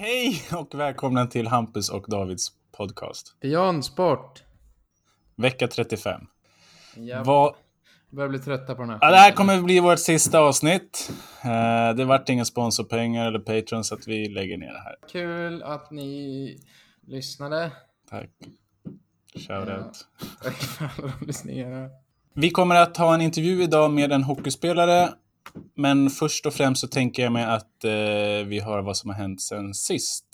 Hej och välkomna till Hampus och Davids podcast. Beyond Sport. Vecka 35. Jag Vad... börjar bli trötta på den här Ja, det här kommer bli vårt sista avsnitt. Eh, det vart inga sponsorpengar eller Patreon så att vi lägger ner det här. Kul att ni lyssnade. Tack. Shoutout. Tack för alla lyssningar. Vi kommer att ha en intervju idag med en hockeyspelare. Men först och främst så tänker jag mig att eh, vi hör vad som har hänt sen sist.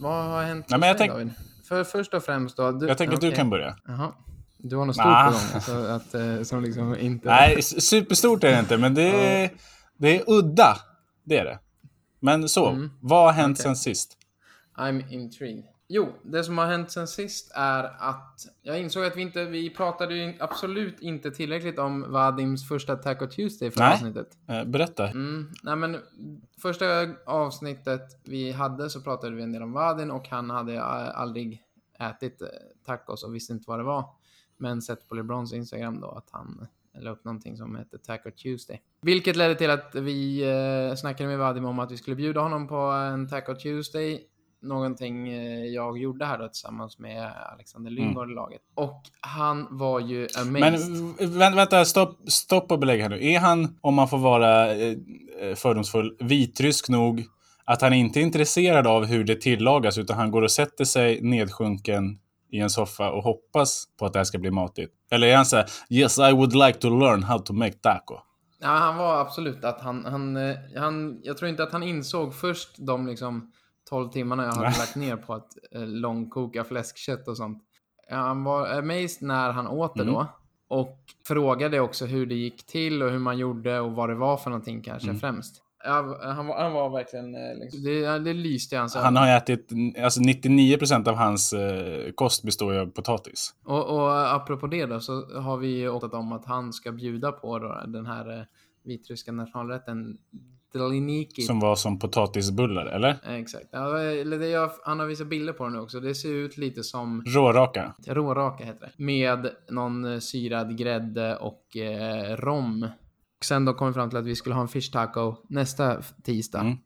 Vad har hänt Nej, men jag tänk- David? För först och främst då. Du, Jag tänker att du kan börja. Jaha. Du har något stort Nah. på gång alltså, att, eh, som liksom inte... Nej, superstort är det inte, men det är, det är udda. Det är det. Men så, Mm. vad har hänt Okej. sen sist? I'm intrigued. Jo, det som har hänt sen sist är att jag insåg att vi inte, vi pratade ju absolut inte tillräckligt om Vadims första Taco Tuesday för Nej. avsnittet. Eh, berätta. Mm, nej men första avsnittet vi hade så pratade vi en del om Vadin och han hade eh, aldrig ätit eh, tacos och visste inte vad det var. Men sett på LeBrons Instagram då att han la upp någonting som hette Taco Tuesday. Vilket ledde till att vi eh, snackade med Vadim om att vi skulle bjuda honom på en Taco Tuesday. Någonting eh, jag gjorde här då tillsammans med Alexander Lyngård i laget. Och han var ju Men amazed. v- vänta, vänta stopp, stopp och belägg här nu. Är han, om man får vara eh, eh, fördomsfull, vitrysk nog att han inte är intresserad av hur det tillagas utan han går och sätter sig nedsjunken i en soffa och hoppas på att det här ska bli matigt? Eller är han så här, yes I would like to learn how to make taco? Ja, han var absolut att han, han, han, jag tror inte att han insåg först de liksom 12 timmarna jag hade Nej. lagt ner på att eh, långkoka fläskkött och sånt. Han var amazed när han åt det Mm. då. Och frågade också hur det gick till och hur man gjorde och vad det var för någonting kanske Mm. främst. Ja, han, var, han var verkligen, eh, liksom, det, det lyste i hans Han har ätit, alltså 99% av hans eh, kost består ju av potatis. Och, och apropå det då så har vi ju åtat om att han ska bjuda på då, den här eh, vitryska nationalrätten Dliniki. Som var som potatisbullar, eller? Exakt. Ja, eller det jag, han har visat bilder på den nu också. Det ser ut lite som Råraka. råraka heter det. Med någon eh, syrad grädde och eh, rom. Sen då kom vi fram till att vi skulle ha en fish taco nästa tisdag. Mm.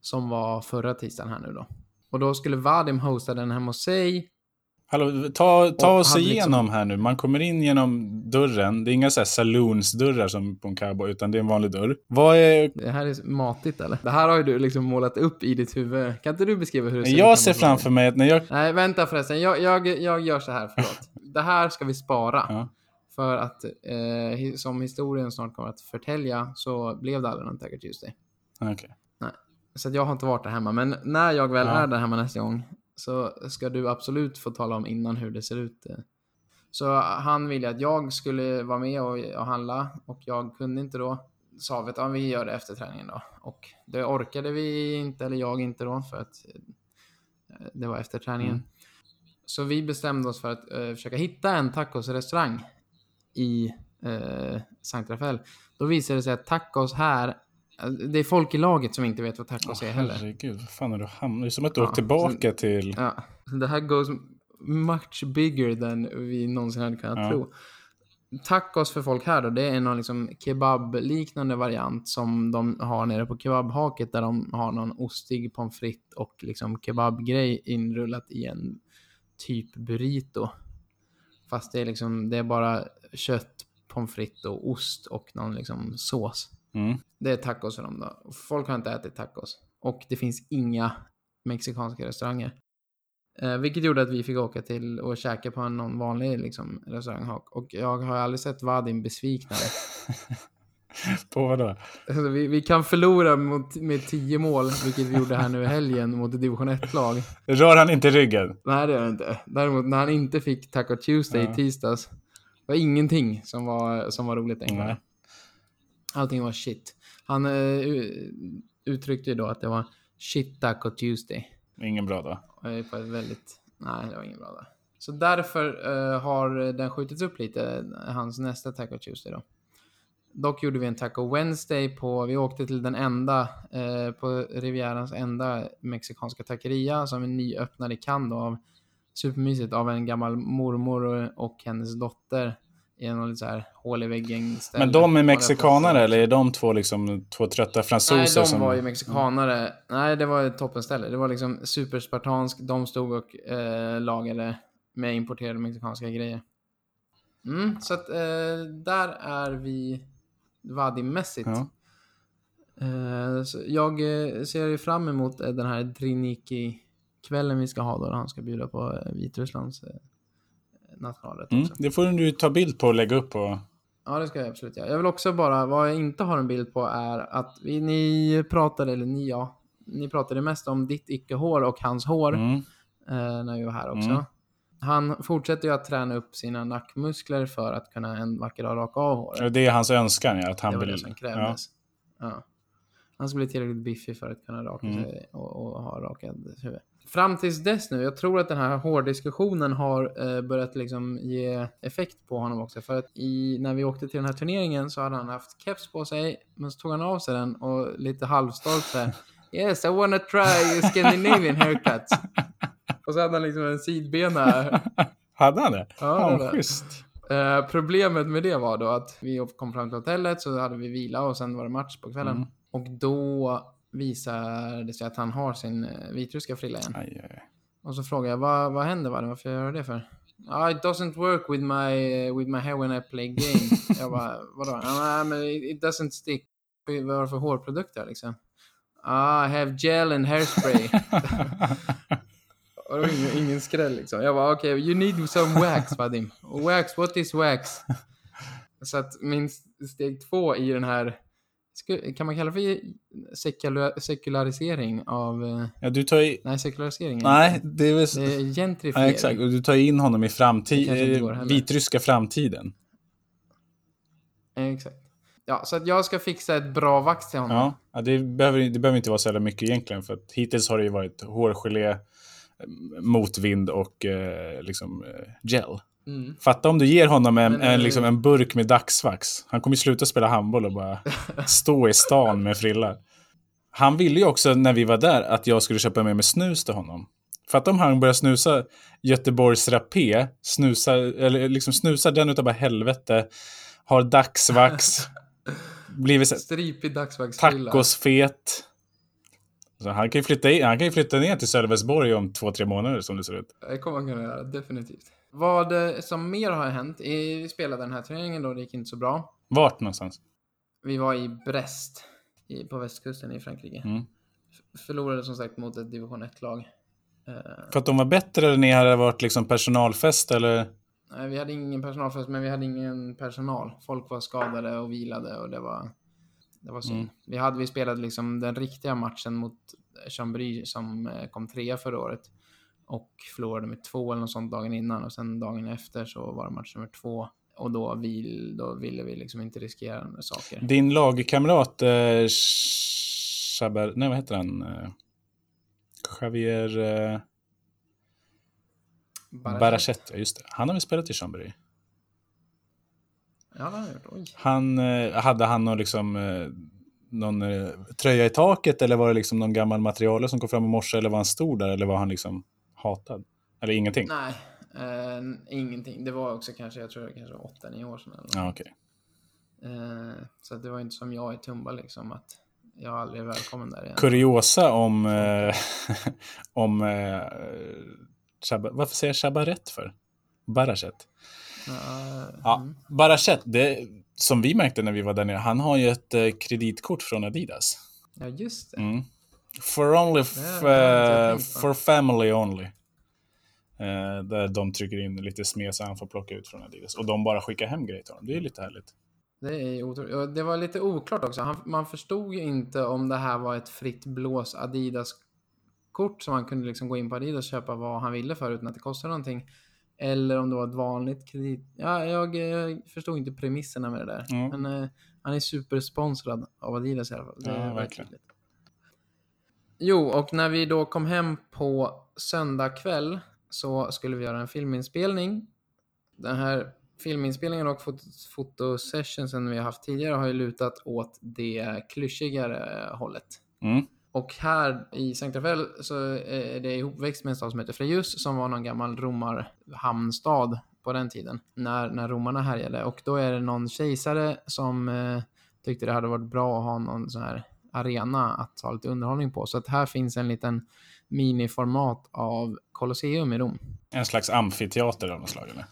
Som var förra tisdagen här nu då. Och då skulle Vadim hosta den hemma hos sig. Hallå, ta, ta Och oss hade igenom liksom- här nu. Man kommer in genom dörren. Det är inga så här saloonsdörrar som på en cowboy, utan det är en vanlig dörr. Vad är... Det här är matigt eller? Det här har ju du liksom målat upp i ditt huvud. Kan inte du beskriva hur det ser ut? Jag ser framför mig att när jag... Nej, vänta förresten. Jag, jag, jag gör så här, förlåt. Det här ska vi spara. Ja. För att eh, som historien snart kommer att förtälja så blev det aldrig någon Taco Tuesday. Okej. Så att jag har inte varit där hemma. Men när jag väl Ja. är där hemma nästa gång så ska du absolut få tala om innan hur det ser ut. eh. Så han ville att jag skulle vara med och, och handla och jag kunde inte då. Sa vi att ja, vi gör det efter träningen då. Och det orkade vi inte, eller jag inte då, för att eh, det var efter träningen. Mm. Så vi bestämde oss för att eh, försöka hitta en tacosrestaurang i eh, Sankt Rafael. Då visade det sig att tacos här, det är folk i laget som inte vet vad tacos är heller. herregud, vad fan har du hamnat? Det är som att du Ja, åkt tillbaka till... Ja, det här goes much bigger than vi någonsin hade kunnat Ja. tro. Tacos för folk här då, det är någon liksom kebab-liknande variant som de har nere på kebabhaket där de har någon ostig pommes frites och liksom kebabgrej inrullat i en typ burrito. Fast det är liksom, det är bara kött, pommes frites och ost och någon liksom sås. Mm. Det är tacos för dem då. Folk har inte ätit tacos. Och det finns inga mexikanska restauranger. Eh, vilket gjorde att vi fick åka till och käka på någon vanlig liksom, restaurang. Och jag har aldrig sett Vadim besviknare. På vad då? Alltså, vi, vi kan förlora mot, med tio mål, vilket vi gjorde här nu i helgen mot ett division 1-lag. Rör han inte ryggen? Nej, det är det inte. Däremot när han inte fick Taco Tuesday Ja. i tisdags, det var ingenting som var, som var roligt kvällen. Allting var shit. Han eh, u- uttryckte ju då att det var shit Taco Tuesday. Ingen bra är på ett väldigt... Nej, det var ingen bra dag. Så därför eh, har den skjutits upp lite, hans nästa Taco Tuesday då. Dock gjorde vi en Taco Wednesday på, vi åkte till den enda, eh, på Rivierans enda mexikanska taqueria som är nyöppnad i Cannes då, av supermysigt av en gammal mormor och hennes dotter en lite så här hål i väggen ställe. Men de är mexikanare eller är de två liksom två trötta fransoser? Nej, de som... var ju mexikanare. Nej, det var ett toppenställe. Det var liksom superspartansk. De stod och eh, lagade med importerade mexikanska grejer. Mm, så att eh, där är vi Vadim-mässigt. Ja. Eh, jag eh, ser ju fram emot eh, den här Driniki-kvällen vi ska ha då, han ska bjuda på eh, Vitrysslands nationalrätt Mm, det får du ta bild på och lägga upp på. Ja, det ska jag absolut göra. Jag vill också bara, vad jag inte har en bild på är att vi, ni pratade, eller ni ja, ni pratade mest om ditt icke-hår och hans hår Mm. eh, när vi var här också. Mm. Han fortsätter ju att träna upp sina nackmuskler för att kunna en vacker dag raka av håret. Det är hans önskan, ja, att han det var vill... det som ja. krävdes. Ja. Han ska bli tillräckligt biffig för att kunna raka Mm. sig och, och ha rakad huvud. Fram tills dess nu, jag tror att den här hårdiskussionen har eh, börjat liksom ge effekt på honom också. För att i, när vi åkte till den här turneringen så hade han haft keps på sig, men så tog han av sig den och lite halvstolt så här, Yes, I wanna try Scandinavian haircuts. och så hade han liksom en sidbena. Hade han det? Ja, hade. schysst. Eh, problemet med det var då att vi kom fram till hotellet så hade vi vila och sen var det match på kvällen. Mm. Och då visade det sig att han har sin eh, vitryska frilla igen. Aj, aj, aj. Och så frågade jag, vad, vad händer? Vad, varför gör du det för? Ah, it doesn't work with my, with my hair when I play game. jag bara, vadå? Ah, men it, doesn't stick. Vad är det för hårprodukter liksom? Ah, I have gel and hairspray. Och det var ingen, ingen skräll liksom. Jag bara, okej, you need some wax, Vadim. Wax, what is wax? Så att min steg två i den här, kan man kalla det för sekula- sekularisering av, eh, Ja, du tar i... nej sekularisering. Nej, det är väl... Det är Ja, gentrifiering. exakt. Och du tar in honom i Det kanske inte framtid... går heller. vitryska framtiden. Exakt. Ja, så att jag ska fixa ett bra vax till honom. Ja, ja det, behöver, det behöver inte vara så jävla mycket egentligen. För att hittills har det ju varit hårgelé, eh, motvind och eh, liksom eh, gel. Mm. Fatta om du ger honom en, en, liksom en burk med dagsvax. Han kommer sluta spela handboll och bara stå i stan med frilla. Han ville ju också när vi var där att jag skulle köpa med mig snus till honom. Fatta om han börjar snusa Göteborgs rapé, snusa, eller liksom snusar den utav bara helvete, har dagsvax, blivit Stripig dagsvaxfrilla. tacosfet. Så han, kan ju flytta in, han kan ju flytta ner till Sölvesborg om två, tre månader som det ser ut. Det kommer man kunna göra, definitivt. Vad eh, som mer har hänt, vi spelade den här turneringen då, det gick inte så bra. Vart någonstans? Vi var i Brest, i, på västkusten i Frankrike. Mm. Förlorade som sagt mot ett division 1-lag. Eh, För att de var bättre eller ni hade varit liksom personalfest eller? nej, vi hade ingen personalfest, men vi hade ingen personal. Folk var skadade och vilade och det var, det var synd. Mm. Vi, hade, vi spelade liksom den riktiga matchen mot Chambry som eh, kom trea förra året. Och förlorade med två eller något sånt dagen innan och sen dagen efter så var det match nummer två. Och då, vill, då ville vi liksom inte riskera saker. Din lagkamrat eh, Chabar, nej vad heter han? Eh, Javier eh, Bara- Barachet, ja just det. Han har väl spelat i Chambéry. Ja, det har gjort. Oj. Han, eh, hade han någon, liksom, eh, någon eh, tröja i taket eller var det liksom någon gammal material som kom fram i morse eller var han stor där eller var han liksom hatad? Eller ingenting? Nej, eh, ingenting. Det var också kanske, jag tror det kanske var 8-9 år sedan. Eller. Ja, okej. Eh, så det var inte som jag i Tumba liksom, att jag aldrig är välkommen där igen. Kuriosa om... Eh, om eh, Chaba, varför säger jag Chabaret för? Barachet. Ja, Ja, mm. Barachet, det, som vi märkte när vi var där nere, han har ju ett eh, kreditkort från Adidas. ja, just det. Mm. For only, jag på. for family only. Eh, där de trycker in lite smed så han får plocka ut från Adidas. Och de bara skickar hem grejer till honom. Det är lite härligt. Det är otroligt. Det var lite oklart också. Han, man förstod ju inte om det här var ett fritt blås Adidas-kort som han kunde liksom gå in på Adidas och köpa vad han ville för utan att det kostade någonting. Eller om det var ett vanligt kredit... Ja, jag, eh, förstod inte premisserna med det där. Mm. Men eh, han är supersponsrad av Adidas i alla fall. Det Ja, är verkligen. tydligt. Jo, och när vi då kom hem på söndag kväll så skulle vi göra en filminspelning. Den här filminspelningen och fot- fotosessionsen vi har haft tidigare har ju lutat åt det klyschigare hållet. Mm. Och här i Saint så är det ihopväxt med en stad som heter Frejus som var någon gammal romarhamnstad på den tiden när, när romarna härjade. Och då är det någon kejsare som eh, tyckte det hade varit bra att ha någon sån här arena att ha lite underhållning på. Så att här finns en liten miniformat av Colosseum i Rom. En slags amfiteater av något slag eller?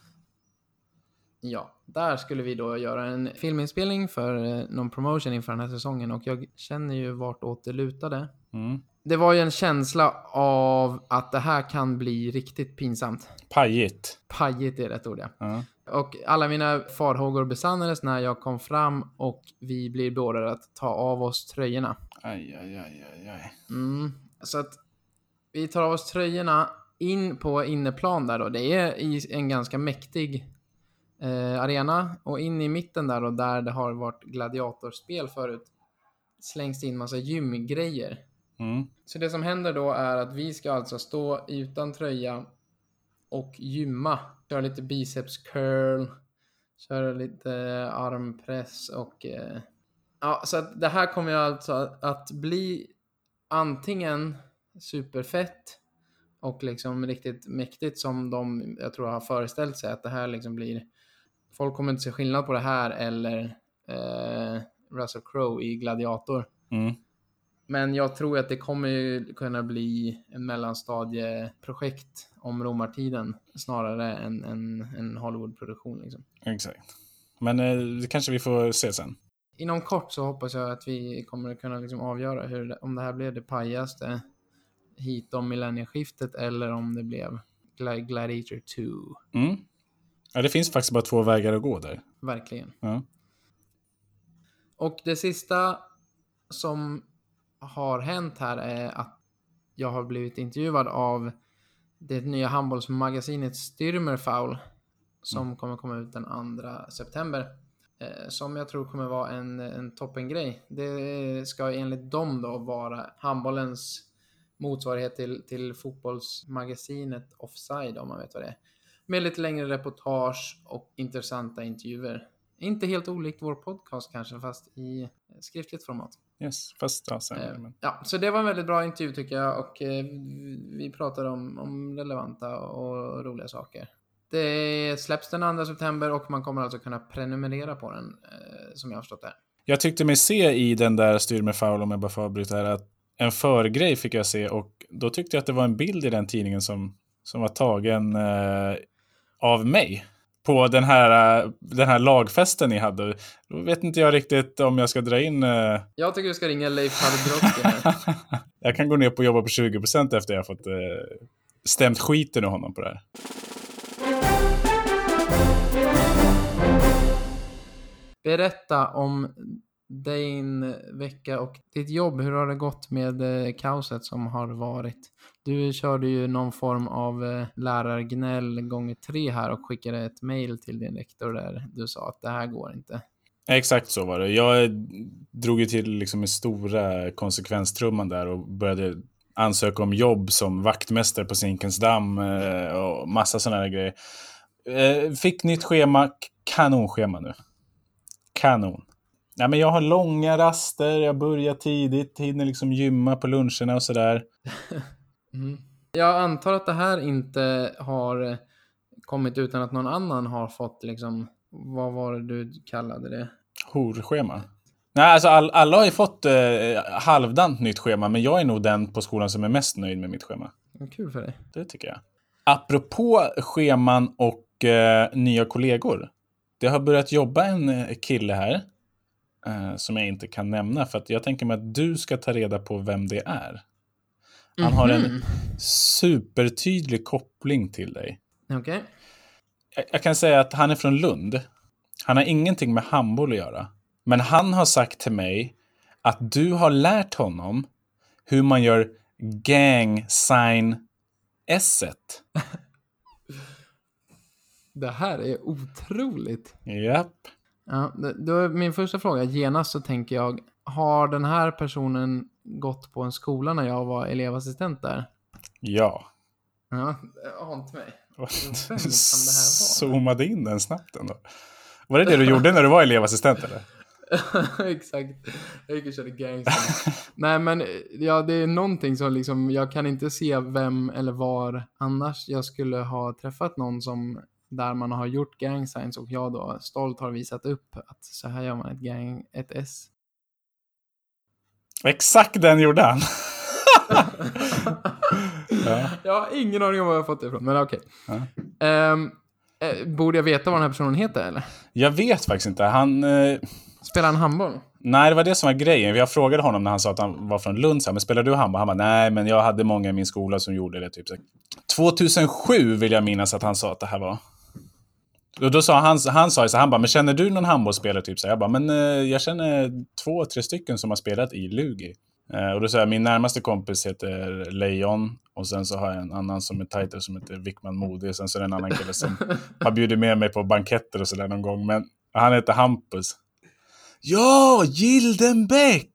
Ja, där skulle vi då göra en filminspelning för eh, någon promotion inför den här säsongen och jag känner ju vartåt det lutade. Mm. Det var ju en känsla av att det här kan bli riktigt pinsamt. Pajigt. Pajigt är rätt ord ja. Ja. Och alla mina farhågor besannades när jag kom fram och vi blir beordrade att ta av oss tröjorna. Aj, aj, aj, aj, aj. Mm. Så att vi tar av oss tröjorna in på inneplan där då. Det är i en ganska mäktig eh, arena och in i mitten där då, där det har varit gladiatorspel förut, slängs det in massa gymgrejer. Mm. Så det som händer då är att vi ska alltså stå utan tröja och gymma. Köra lite biceps curl, köra lite armpress och... Eh, ja, så att det här kommer ju alltså att bli antingen superfett och liksom riktigt mäktigt som de, jag tror, har föreställt sig att det här liksom blir... Folk kommer inte se skillnad på det här eller eh, Russell Crowe i Gladiator. Mm. Men jag tror att det kommer ju kunna bli en mellanstadieprojekt om romartiden snarare än en, en Hollywoodproduktion. Liksom. Exakt. Men eh, det kanske vi får se sen. Inom kort så hoppas jag att vi kommer att kunna liksom avgöra hur, om det här blev det pajaste hit om millennieskiftet eller om det blev Gla- Gladiator 2. Mm. Ja, det finns faktiskt bara två vägar att gå där. Verkligen. Ja. Och det sista som har hänt här är att jag har blivit intervjuad av det nya handbollsmagasinet Stürmerfaul som kommer komma ut den 2 september. Eh, som jag tror kommer vara en, en toppengrej. Det ska enligt dem då vara handbollens motsvarighet till, till fotbollsmagasinet Offside om man vet vad det är. Med lite längre reportage och intressanta intervjuer. Inte helt olikt vår podcast kanske, fast i skriftligt format. Yes, fast ja, sen, Eh, men... Ja, så det var en väldigt bra intervju tycker jag och eh, vi pratade om, om relevanta och roliga saker. Det släpps den 2 september och man kommer alltså kunna prenumerera på den eh, som jag har förstått det. Jag tyckte mig se i den där Styr med foul, om jag bara får avbryta här, att en förgrej fick jag se och då tyckte jag att det var en bild i den tidningen som, som var tagen eh, av mig. På den här, eh, den här lagfesten ni hade. Då vet inte jag riktigt om jag ska dra in... Eh... Jag tycker du ska ringa Leif här. jag kan gå ner på att jobba på 20% efter jag fått eh, stämt skiten ur honom på det här. Berätta om din vecka och ditt jobb. Hur har det gått med kaoset som har varit? Du körde ju någon form av eh, lärargnäll gånger tre här och skickade ett mail till din rektor där du sa att det här går inte. Exakt så var det. Jag drog ju till liksom med stora konsekvenstrumman där och började ansöka om jobb som vaktmästare på Zinkensdamm eh, och massa sådana här grejer. Eh, Fick nytt schema, kanonschema nu. Kanon. Ja, men jag har långa raster, jag börjar tidigt, hinner liksom gymma på luncherna och sådär. Mm. Jag antar att det här inte har eh, kommit utan att någon annan har fått liksom, vad var det du kallade det? Horschema. Nej, alltså all, alla har ju fått eh, halvdant nytt schema, men jag är nog den på skolan som är mest nöjd med mitt schema. Kul för dig. Det tycker jag. Apropå scheman och eh, nya kollegor. Det har börjat jobba en eh, kille här. Eh, som jag inte kan nämna för att jag tänker mig att du ska ta reda på vem det är. Han har en Mhm. supertydlig koppling till dig. Okej. Jag, jag kan säga att han är från Lund. Han har ingenting med handboll att göra. Men han har sagt till mig att du har lärt honom hur man gör gang sign S-et. Det här är otroligt. Japp. Ja, det- då är min första fråga, genast så tänker jag, har den här personen gått på en skola när jag var elevassistent där? Ja. Ja, ante mig. Vem? Zoomade in den snabbt ändå. Var det det du gjorde när du var elevassistent eller? Exakt. Jag gick och körde gangster. Nej men, ja det är någonting som liksom, jag kan inte se vem eller var annars jag skulle ha träffat någon som där man har gjort gang signs och jag då stolt har visat upp att så här gör man ett gang, ett S. Exakt den gjorde han. ja. Jag har ingen aning om var jag har fått det ifrån, men okej. Ja. Ehm, eh, borde jag veta vad den här personen heter eller? Jag vet faktiskt inte. Han... Eh... Spelar han handboll? Nej, det var det som var grejen. Jag frågade honom när han sa att han var från Lund. Så här, men spelar du handboll? Han bara, nej, men jag hade många i min skola som gjorde det. Typ. så. 2007 vill jag minnas att han sa att det här var. Och då sa han, han sa så här, han bara, men känner du någon handbollsspelare? Typ så jag bara, men eh, jag känner två, tre stycken som har spelat i Lugi. Eh, och då sa jag, min närmaste kompis heter Lejon. Och sen så har jag en annan som är tajtare som heter Wickman Modig. Och sen så är det en annan kille som har bjudit med mig på banketter och sådär någon gång. Men han heter Hampus. Ja, Gildenbäck!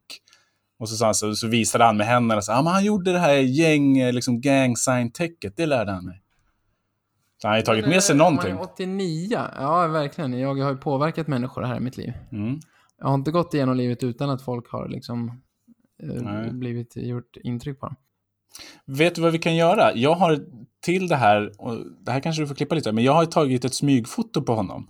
Och så, sa han, så, så visade han med händerna, så, ah, men han gjorde det här gäng, eh, liksom gang sign-täcket, det lärde han mig. Så han har ju tagit med sig eh, någonting. om man är 89, ja verkligen. Jag har ju påverkat människor här i mitt liv. Mm. Jag har inte gått igenom livet utan att folk har liksom eh, Nej. blivit gjort intryck på dem. Vet du vad vi kan göra? Jag har till det här, och det här kanske du får klippa lite, men jag har tagit ett smygfoto på honom.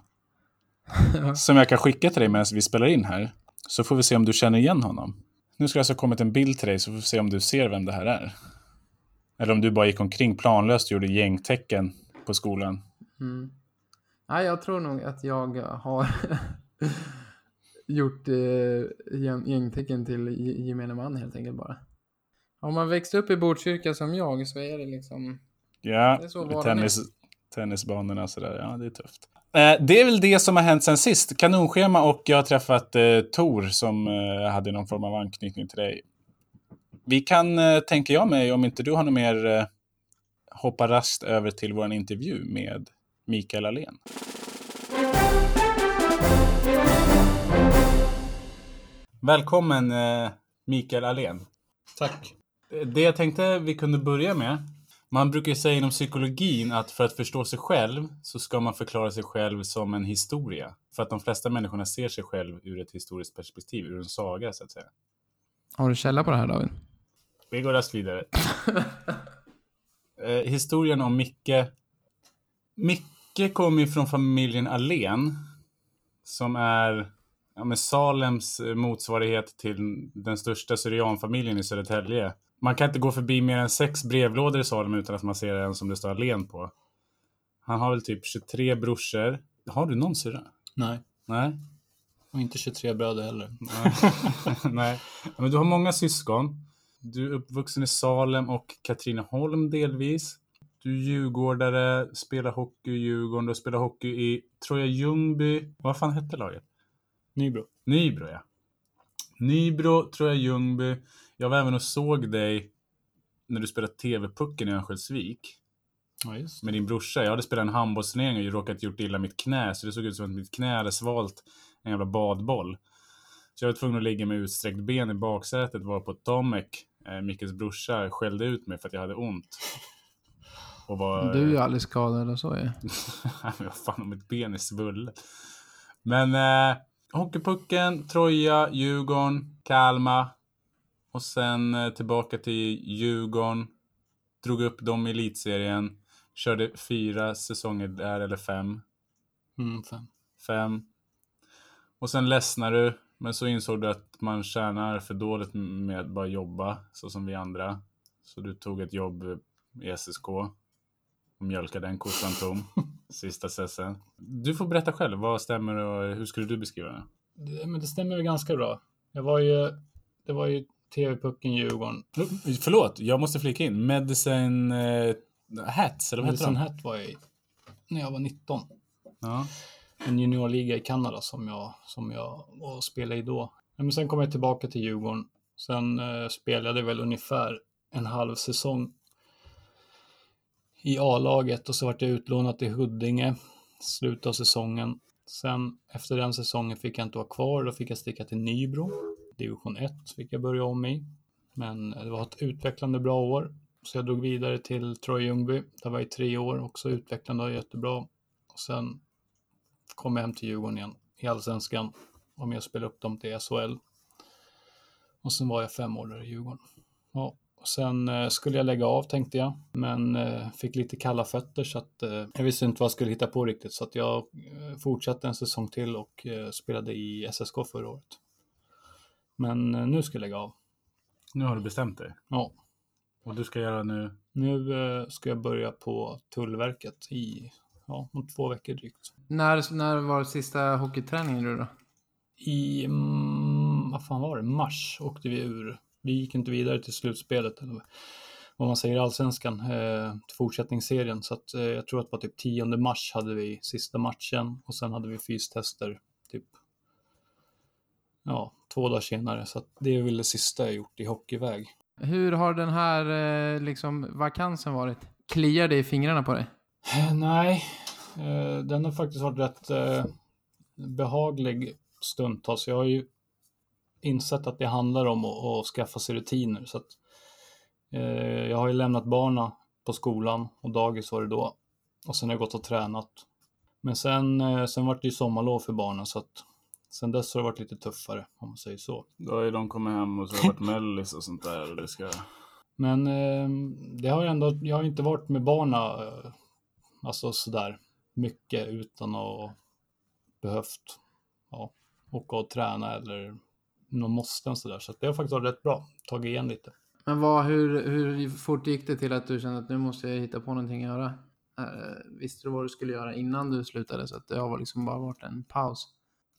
som jag kan skicka till dig medan vi spelar in här. Så får vi se om du känner igen honom. Nu ska det alltså ha kommit en bild till dig så får vi se om du ser vem det här är. Eller om du bara gick omkring planlöst och gjorde gängtecken på skolan. Mm. Nej, jag tror nog att jag har gjort eh, gäng- gängtecken till ge- gemene man helt enkelt bara. Om man växt upp i Botkyrka som jag så är det liksom... Ja, Det är så tennis, tennisbanorna sådär. Ja, det är tufft. Eh, det är väl det som har hänt sen sist. Kanonschema och jag har träffat eh, Tor som eh, hade någon form av anknytning till dig. Vi kan, eh, tänker jag mig, om inte du har något mer, eh, hoppa raskt över till vår intervju med Mikael Alén. Välkommen eh, Mikael Alén. Tack. Det jag tänkte vi kunde börja med. Man brukar ju säga inom psykologin att för att förstå sig själv så ska man förklara sig själv som en historia. För att de flesta människorna ser sig själv ur ett historiskt perspektiv, ur en saga så att säga. Har du källa på det här David? Vi går raskt vidare. eh, historien om Micke. Micke kommer ju från familjen Alén. Som är ja, men Salems eh, motsvarighet till den största syrianfamiljen i Södertälje. Man kan inte gå förbi mer än sex brevlådor i Salem utan att man ser en som det står Alén på. Han har väl typ 23 brorsor. Har du någon syrra? Nej, Nej. och inte 23 bröder heller. Nej. Nej. Men du har många syskon. Du är uppvuxen i Salem och Katrineholm delvis. Du är djurgårdare, spelar hockey i Djurgården, du spelar hockey i Troja Ljungby. Vad fan hette laget? Nybro. Nybro, ja. Nybro, Troja Ljungby. Jag var även och såg dig när du spelade TV-pucken i Örnsköldsvik Ja, just med din brorsa. Jag hade spelat en handbollsturnering och råkat gjort illa mitt knä, så det såg ut som att mitt knä hade svalt en jävla badboll. Så jag var tvungen att ligga med utsträckt ben i baksätet, var på Tomek, eh, brorsa, skällde ut mig för att jag hade ont. Och var... Du är ju aldrig skadad och så ju. Vad fan om mitt ben är svullet. Men eh, Hockeypucken, Troja, Djurgården, Kalmar. Och sen eh, tillbaka till Djurgården. Drog upp dem i elitserien. Körde fyra säsonger där, eller fem. Mm, fem. Fem. Och sen ledsnade du. Men så insåg du att man tjänar för dåligt med att bara jobba, så som vi andra. Så du tog ett jobb i SSK. Och mjölkade den kossan tom. Sista sessen. Du får berätta själv. Vad stämmer och hur skulle du beskriva det? Det, men det stämmer väl ganska bra. Jag var ju, det var ju TV-pucken Djurgården. Förlåt, jag måste flika in. Medicine eh, Hats, eller vad heter Medicine de? Hat var jag i när jag var 19. Ja. En juniorliga i Kanada som jag, som jag och spelade i då. Men sen kom jag tillbaka till Djurgården. Sen eh, spelade jag väl ungefär en halv säsong i A-laget och så vart jag utlånad till Huddinge slutet av säsongen. Sen efter den säsongen fick jag inte vara kvar, då fick jag sticka till Nybro. Division 1 fick jag börja om i. Men eh, det var ett utvecklande bra år. Så jag drog vidare till Troy Ljungby. Där var jag i tre år, också utvecklande och jättebra. Och sen kom jag hem till Djurgården igen i Allsvenskan. Var med och spelade upp dem till SHL. Och sen var jag fem år där i Djurgården. Ja, Sen eh, skulle jag lägga av tänkte jag, men eh, fick lite kalla fötter så att eh, jag visste inte vad jag skulle hitta på riktigt. Så att jag fortsatte en säsong till och spelade i SSK förra året. Men nu ska jag lägga av. Nu har du bestämt dig. Ja, Och du ska göra nu... nu ska jag börja på Tullverket i ja, om två veckor drygt. När, när var sista hockeyträningen du då? I, mm, vad fan var det, mars åkte vi ur. Vi gick inte vidare till slutspelet, eller vad man säger i allsvenskan, eh, fortsättningsserien. Så att, eh, jag tror att det var typ 10 mars hade vi sista matchen och sen hade vi fystester typ ja, två dagar senare. Så det är väl det sista jag gjort i hockeyväg. Hur har den här eh, liksom, vakansen varit? Kliar det i fingrarna på dig? Eh, Nej, eh, den har faktiskt varit rätt eh, behaglig stundtals. Jag har ju insett att det handlar om att, skaffa sig rutiner. Så att, jag har ju lämnat barna på skolan och dagis var det då. Och sen har jag gått och tränat. Men sen, sen var det ju sommarlov för barnen så att sen dess har det varit lite tuffare om man säger så. Då har ju de kommit hem och så har det varit mellis och sånt där. Och det ska... Men det har ju ändå, jag har inte varit med barna alltså sådär mycket utan att behövt ja, åka och träna eller någon måsten sådär. Så det har faktiskt varit rätt bra, tagit igen lite. Men vad, hur, hur fort gick det till att du kände att nu måste jag hitta på någonting att göra? Eh, visste du vad du skulle göra innan du slutade? Så att det har liksom bara varit en paus.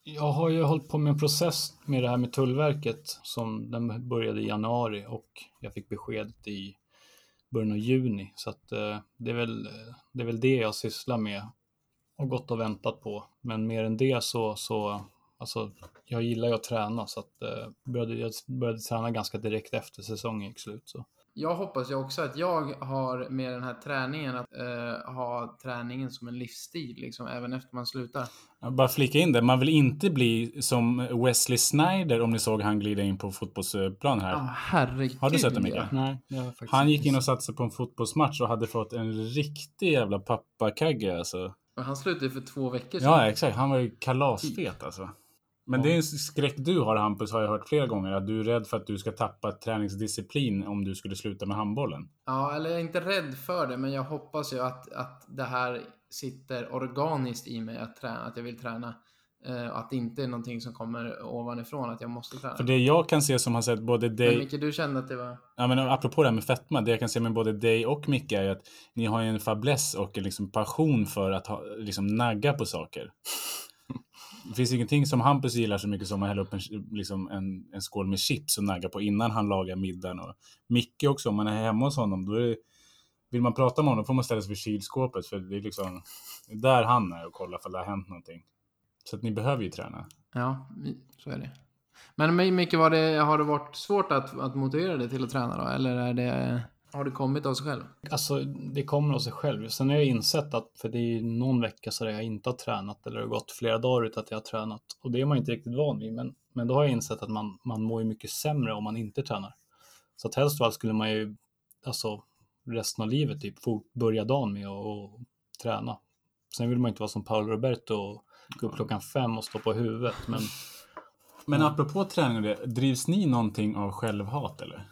Jag har ju hållit på med en process med det här med Tullverket som den började i januari och jag fick beskedet i början av juni. Så att eh, det, är väl, eh, det är väl det jag sysslar med och gått och väntat på. Men mer än det så, så alltså, jag gillar ju att träna så att eh, började, jag började träna ganska direkt efter säsongen gick slut. Så. Jag hoppas ju också att jag har med den här träningen att eh, ha träningen som en livsstil, liksom även efter man slutar. Jag bara flika in det, man vill inte bli som Wesley Snyder om ni såg han glida in på fotbollsplanen här. Ja, herregud. Har du sett det, Micke? ja. Nej, Han gick in och satsade på en fotbollsmatch och hade fått en riktig jävla pappakagge alltså. Men han slutade för två veckor sedan. Ja, exakt. Han var ju kalasfet alltså. Men det är en skräck du har Hampus, har jag hört flera gånger. Att du är rädd för att du ska tappa träningsdisciplin om du skulle sluta med handbollen. Ja, eller jag är inte rädd för det, men jag hoppas ju att, att det här sitter organiskt i mig, att, träna, att jag vill träna. Eh, och att det inte är någonting som kommer ovanifrån, att jag måste träna. För det jag kan se som har sett både Men dig... Micke, du kände att det var... Ja, men apropå det här med fetma, det jag kan se med både dig och Micke är att ni har ju en fäbless och en liksom passion för att ha, liksom nagga på saker. Det finns ingenting som Hampus gillar så mycket som att hälla upp en, liksom en, en skål med chips och nagga på innan han lagar middagen. Och Micke också, om man är hemma hos honom, då är vill man prata med honom får man ställa sig vid kylskåpet för det är liksom det är där han är och kollar ifall det har hänt någonting. Så att ni behöver ju träna. Ja, så är det. Men Micke, var det, har det varit svårt att, att motivera dig till att träna då? Eller är det, har det kommit av sig själv? Alltså, det kommer av sig själv. Sen har jag insett att, för det är någon vecka så där jag inte har tränat, eller det har gått flera dagar utan att jag har tränat. Och det är man inte riktigt van vid, men, men då har jag insett att man, man mår ju mycket sämre om man inte tränar. Så att helst av allt skulle man ju, alltså resten av livet, typ börja dagen med att och träna. Sen vill man inte vara som Paolo Roberto och gå upp klockan fem och stå på huvudet, men Men apropå träning och det, drivs ni någonting av självhat eller?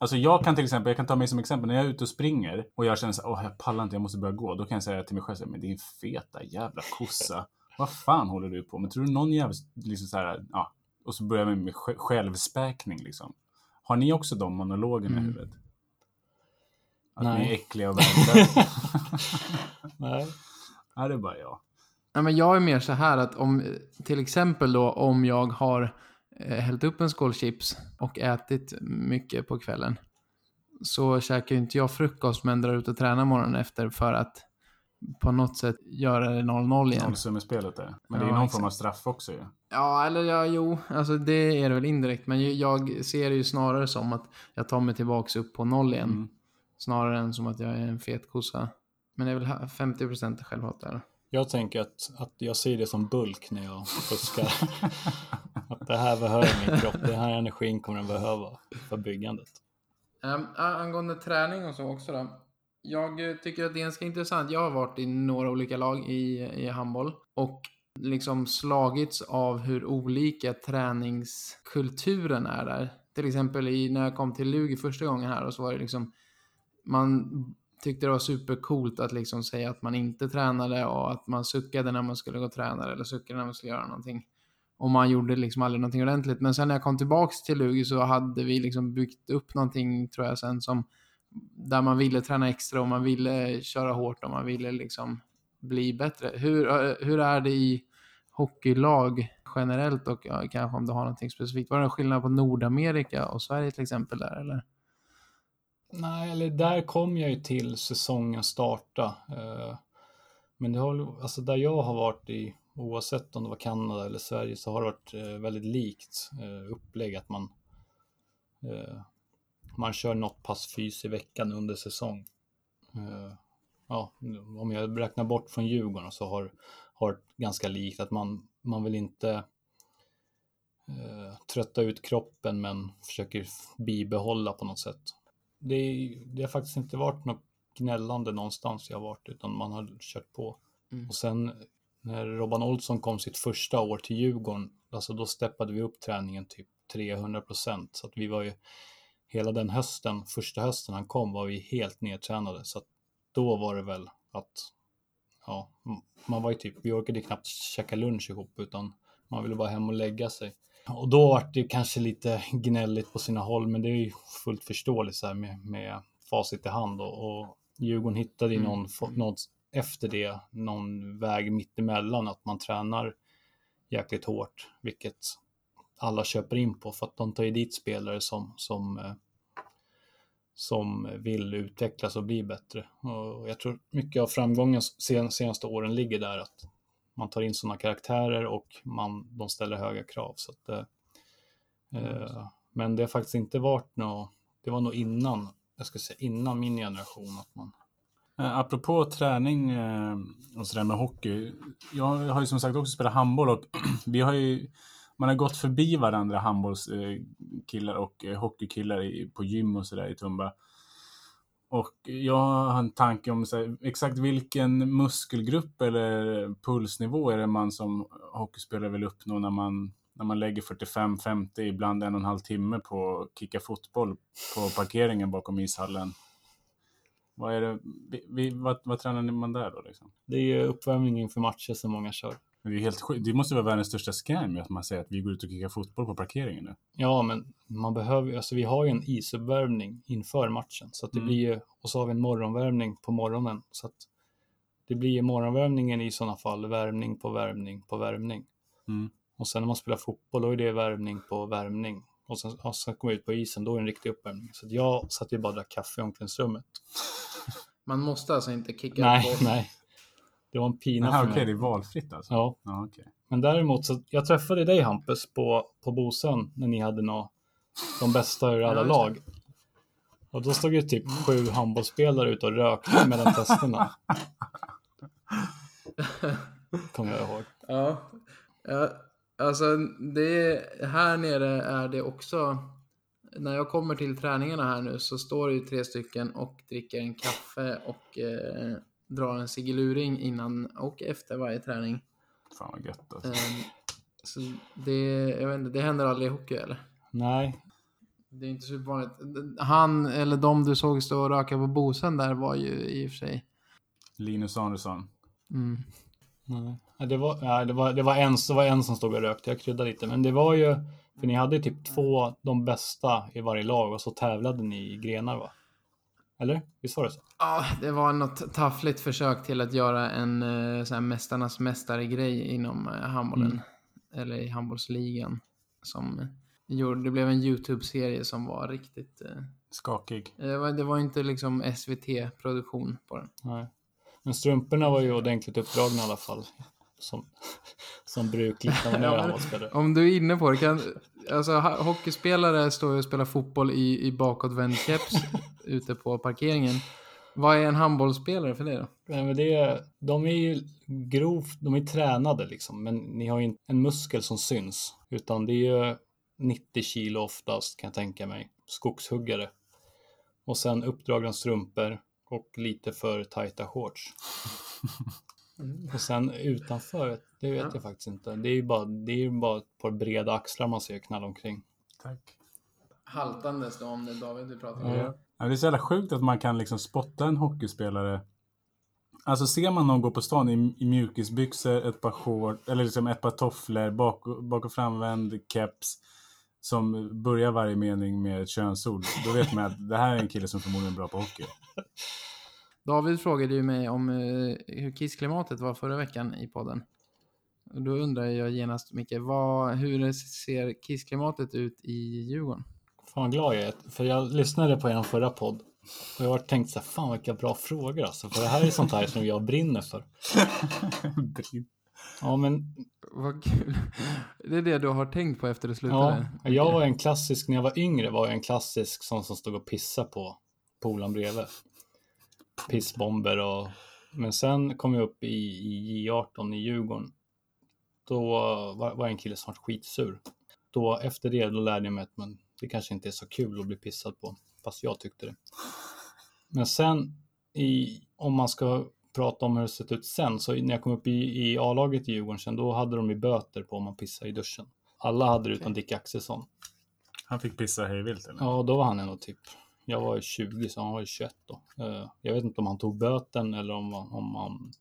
Alltså jag kan till exempel, jag kan ta mig som exempel, när jag är ute och springer och jag känner så här, åh jag pallar inte, jag måste börja gå. Då kan jag säga till mig själv, men din feta jävla kossa. Vad fan håller du på med? Tror du någon jävel, liksom så här, ja. Och så börjar jag med sj- självspäkning liksom. Har ni också de monologerna i Mm. huvudet? Att Nej. ni är äckliga och värdelösa? nej. Nej, det är bara jag. Ja, men jag är mer så här att om, till exempel då om jag har hällt upp en skål chips och ätit mycket på kvällen. Så käkar ju inte jag frukost men drar ut och tränar morgonen efter för att på något sätt göra det 0-0 igen. Nollsummespelet där. Men det är Ja, någon exakt. form av straff också ju. Ja, eller ja, jo, alltså det är det väl indirekt. Men jag ser det ju snarare som att jag tar mig tillbaks upp på noll igen. Mm. Snarare än som att jag är en fet kossa. Men det är väl ha- 50% självhat där. Jag tänker att, att jag ser det som bulk när jag fuskar. att det här behöver min kropp, den här energin kommer den behöva för byggandet. Um, angående träning och så också då. Jag eh, tycker att det är ganska intressant. Jag har varit i några olika lag i, i handboll och liksom slagits av hur olika träningskulturen är där. till exempel i, när jag kom till Lugi första gången här och så var det liksom, man tyckte det var supercoolt att liksom säga att man inte tränade och att man suckade när man skulle gå och träna eller suckade när man skulle göra någonting. Och man gjorde liksom aldrig någonting ordentligt. Men sen när jag kom tillbaks till Lugi så hade vi liksom byggt upp någonting, tror jag, sen som där man ville träna extra och man ville köra hårt och man ville liksom bli bättre. Hur, hur är det i hockeylag generellt och ja, kanske om du har någonting specifikt? Var det någon skillnad på Nordamerika och Sverige till exempel där eller? Nej, eller där kom jag ju till säsongen starta. Men det har, alltså där jag har varit i, oavsett om det var Kanada eller Sverige, så har det varit eh, väldigt likt eh, upplägg att man man kör något pass fys i veckan under säsong. Ja, om jag räknar bort från Djurgården så har, har ganska likt att man, man vill inte eh, trötta ut kroppen men försöker bibehålla på något sätt det, det har faktiskt inte varit något gnällande någonstans jag har varit, utan man har kört på. Mm. Och sen när Robban Olsson kom sitt första år till Djurgården, alltså då steppade vi upp träningen typ 300 procent. Så att vi var ju, hela den hösten, första hösten han kom var vi helt nedtränade. Så att då var det väl att, ja, man var ju typ, vi orkade knappt käka lunch ihop, utan man ville bara hem och lägga sig. Och då var det kanske lite gnälligt på sina håll, men det är ju fullt förståeligt så här med, med facit i hand. Och, och Djurgården hittade ju någon, mm. någon efter det, någon väg mittemellan, att man tränar jäkligt hårt, vilket alla köper in på för att de tar ju dit spelare som, som, eh, som vill utvecklas och bli bättre. Och jag tror mycket av framgången sen, senaste åren ligger där, att man tar in sådana karaktärer och man, de ställer höga krav. Så att, eh, mm. Men det har faktiskt inte varit något, det var nog innan, jag ska säga innan min generation att man eh, Eh, apropå träning eh, och sådär med hockey. Jag har ju som sagt också spelat handboll och vi har ju, man har gått förbi varandra handbollskillar eh, och hockeykillar på gym och sådär i Tumba. Och jag har en tanke om så här, exakt vilken muskelgrupp eller pulsnivå är det man som hockeyspelare vill uppnå när man, när man lägger 45-50, ibland en och en halv timme på att kicka fotboll på parkeringen bakom ishallen. Vad, är det, vi, vad, vad tränar man där då? Liksom? Det är uppvärmning inför matcher som många kör. Det, är helt Det måste vara världens största scam att man säger att vi går ut och kickar fotboll på parkeringen nu. Ja, men man behöver alltså vi har ju en isuppvärmning inför matchen så att det mm. blir ju, och så har vi en morgonvärmning på morgonen så att det blir ju morgonvärmningen i sådana fall värmning på värmning på värmning. Mm. Och sen när man spelar fotboll då är det värmning på värmning. Och sen, och sen kommer ut på isen, då är det en riktig uppvärmning. Så jag satt ju bara och drack kaffe i omklädningsrummet. Man måste alltså inte kicka Nej, nej. Det var en pina Aha, för mig. Okej, det är valfritt alltså? Ja. ja okay. Men däremot så, jag träffade dig Hampus på, på Bosön när ni hade nå, de bästa ur alla lag. Och då stod ju typ sju handbollsspelare ute och rökte mellan testerna. Kommer jag ihåg. Ja. ja, alltså det här nere är det också. När jag kommer till träningarna här nu så står det ju tre stycken och dricker en kaffe och eh, drar en siggeluring innan och efter varje träning. Fan vad gött alltså. Um, så det, jag vet inte, det händer aldrig i hockey eller? Nej. Det är inte supervanligt. Han eller de du såg stå och röka på Bosön där var ju i och för sig... Linus Andersson. Mm. Nej, det var, nej, det var, det var, en, det var en som stod och rökte, jag kryddade lite. Men det var ju, för ni hade typ två, de bästa i varje lag och så tävlade ni i grenar va? Eller? Visst var det så? Ja, det var något taffligt försök till att göra en uh, sån här Mästarnas mästare-grej inom uh, handbollen. Mm. Eller i handbollsligan. Som gjorde, det blev en YouTube-serie som var riktigt... Skakig. Det var, det var inte liksom SVT-produktion på den. Nej. Men strumporna var ju ordentligt uppdragna i alla fall. Som, som brukligt när man är handbollsspelare. Om du är inne på det, kan, alltså hockeyspelare står ju och spelar fotboll i, i bakåtvänd keps ute på parkeringen. Vad är en handbollsspelare för det då? Nej, men det är, de är ju grovt, de är tränade liksom, men ni har ju inte en muskel som syns, utan det är ju 90 kilo oftast kan jag tänka mig, skogshuggare. Och sen uppdragna strumpor och lite för tajta shorts. Mm. Och sen utanför, det vet ja. jag faktiskt inte. Det är ju bara, det är bara ett par breda axlar man ser knalla omkring. Tack. haltandes då om det är David du pratar om. Ja. Ja, det är så jävla sjukt att man kan liksom spotta en hockeyspelare. Alltså ser man någon gå på stan i, i mjukisbyxor, ett par shorts, eller liksom ett par tofflor, bak, bak och framvänd keps som börjar varje mening med ett könsord. Då vet man att det här är en kille som förmodligen är bra på hockey. David frågade ju mig om eh, hur kissklimatet var förra veckan i podden. Och då undrar jag genast, Micke, vad, hur ser kissklimatet ut i Djurgården? Fan glad jag är. För jag lyssnade på er förra podd. Och jag har tänkt så här, fan vilka bra frågor alltså. För det här är sånt här som jag brinner för. Ja men Vad kul. Det är det du har tänkt på efter du slutade? ja, jag var en klassisk, när jag var yngre var jag en klassisk sån som stod och pissade på polaren bredvid. Pissbomber och... Men sen kom jag upp i, i J18 i Djurgården. Då var, var en kille som var skitsur. Då efter det då lärde jag mig att man, det kanske inte är så kul att bli pissad på. Fast jag tyckte det. Men sen i, om man ska prata om hur det sett ut sen, så när jag kom upp i, i A-laget i Djurgården sen, då hade de ju böter på om man pissar i duschen. Alla hade det utom Dick Axelsson. Han fick pissa hejvilt eller? Ja, då var han ändå typ, jag var ju 20 så han var ju 21 då. Eh, Jag vet inte om han tog böten eller om, om han,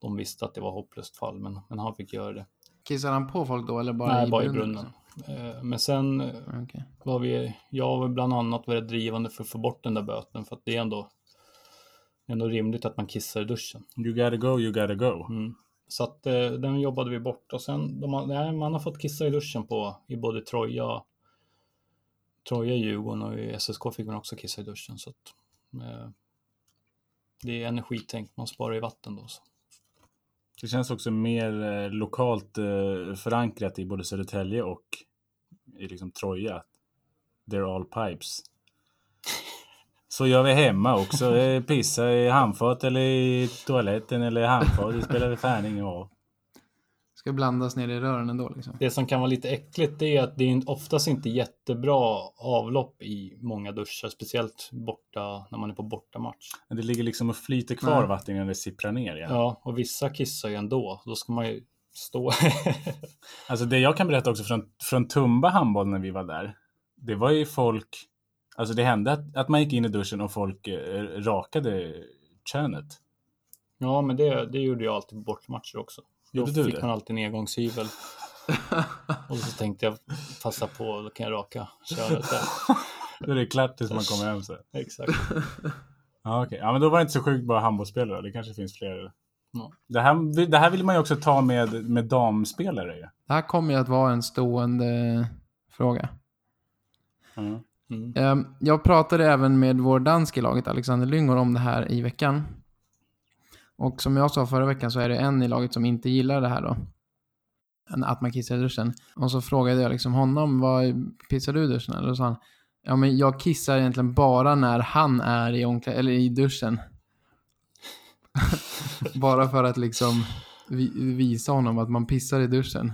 de visste att det var hopplöst fall, men, men han fick göra det. Kissade han på folk då eller bara Nej, i bara i brunnen? brunnen. Eh, Men sen eh, Okej. var vi, jag var bland annat varit drivande för att få bort den där böten för att det är ändå, ändå rimligt att man kissar i duschen. You gotta go, you gotta go. Mm. Så att eh, den jobbade vi bort och sen, de nej, man har fått kissa i duschen på, i både Troja, Troja Djurgården och i SSK fick man också kissa i duschen. Så att, eh, det är energitänk, man sparar i vatten då. Så. Det känns också mer eh, lokalt eh, förankrat i både Södertälje och i liksom Troja. They're all pipes. Så gör vi hemma också. Pissa i handfat eller i toaletten eller i handfat. Det spelar fan ingen roll. Ska blandas ner i rören ändå liksom. Det som kan vara lite äckligt det är att det är oftast inte jättebra avlopp i många duschar, speciellt borta när man är på bortamatch. Men Det ligger liksom och flyter kvar Nej. vatten innan det sipprar ner igen. Ja, och vissa kissar ju ändå. Då ska man ju stå. Alltså det jag kan berätta också från, från Tumba handboll när vi var där. Det var ju folk, alltså det hände att, att man gick in i duschen och folk eh, rakade könet. ja, men det, det gjorde jag alltid på bortamatcher också. Då Gjorde du fick det? man alltid en engångshyvel. Och så tänkte jag passa på, då kan jag raka könet där. Då är det klart tills man kommer hem sen. Exakt. Ja, okej. Ja, men då var det inte så sjukt bara handbollsspelare. Det kanske finns fler. Ja. Det, här, det här vill man ju också ta med, med damspelare. ju. Det här kommer ju att vara en stående fråga. Ja. Mm. Ehm, jag pratade även med vår dansk i laget, Alexander Lyngård, om det här i veckan. Och som jag sa förra veckan så är det en i laget som inte gillar det här då. Att man kissar i duschen. Och så frågade jag liksom honom, vad pissar du i duschen? Eller då sa han, ja men jag kissar egentligen bara när han är i, omklä- eller i duschen. bara för att liksom visa honom att man pissar i duschen.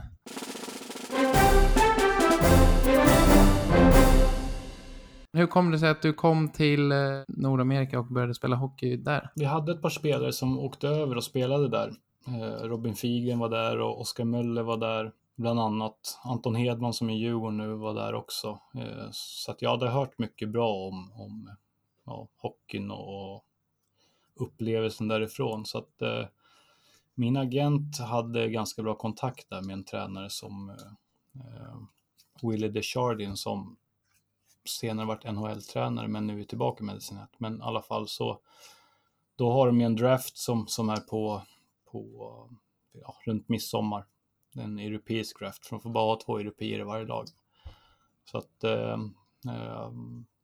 Hur kom det sig att du kom till eh, Nordamerika och började spela hockey där? Vi hade ett par spelare som åkte över och spelade där. Eh, Robin Figen var där och Oskar Möller var där. Bland annat Anton Hedman som är Djurgården nu var där också. Eh, så att jag hade hört mycket bra om, om ja, hockeyn och upplevelsen därifrån. Så att eh, min agent hade ganska bra kontakt där med en tränare som eh, Willie Deschardin som senare varit NHL-tränare men nu är tillbaka i Medicine Hat. Men i alla fall så då har de ju en draft som, som är på, på ja, runt midsommar. En europeisk draft, för de får bara ha två europeer i varje lag. Så att eh, eh,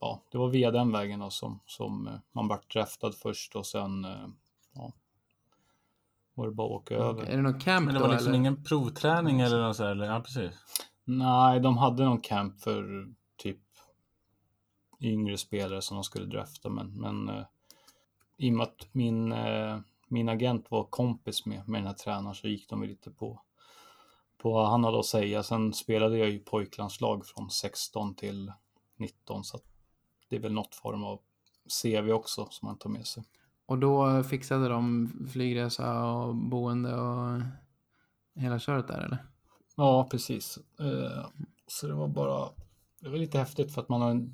ja, det var via den vägen då som, som eh, man vart draftad först och sen eh, ja, var det bara att åka över. Är det någon camp Men det då? var liksom eller? ingen provträning eller något så här, eller? Ja, precis. Nej, de hade någon camp för yngre spelare som de skulle drafta, men, men eh, i och med att min, eh, min agent var kompis med, med den här tränaren så gick de lite på, på vad han hade att säga. Sen spelade jag ju pojklandslag från 16 till 19, så det är väl något form av CV också som man tar med sig. Och då fixade de flygresa och boende och hela köret där eller? Ja, precis. Eh, Så det var bara det var lite häftigt för att man har,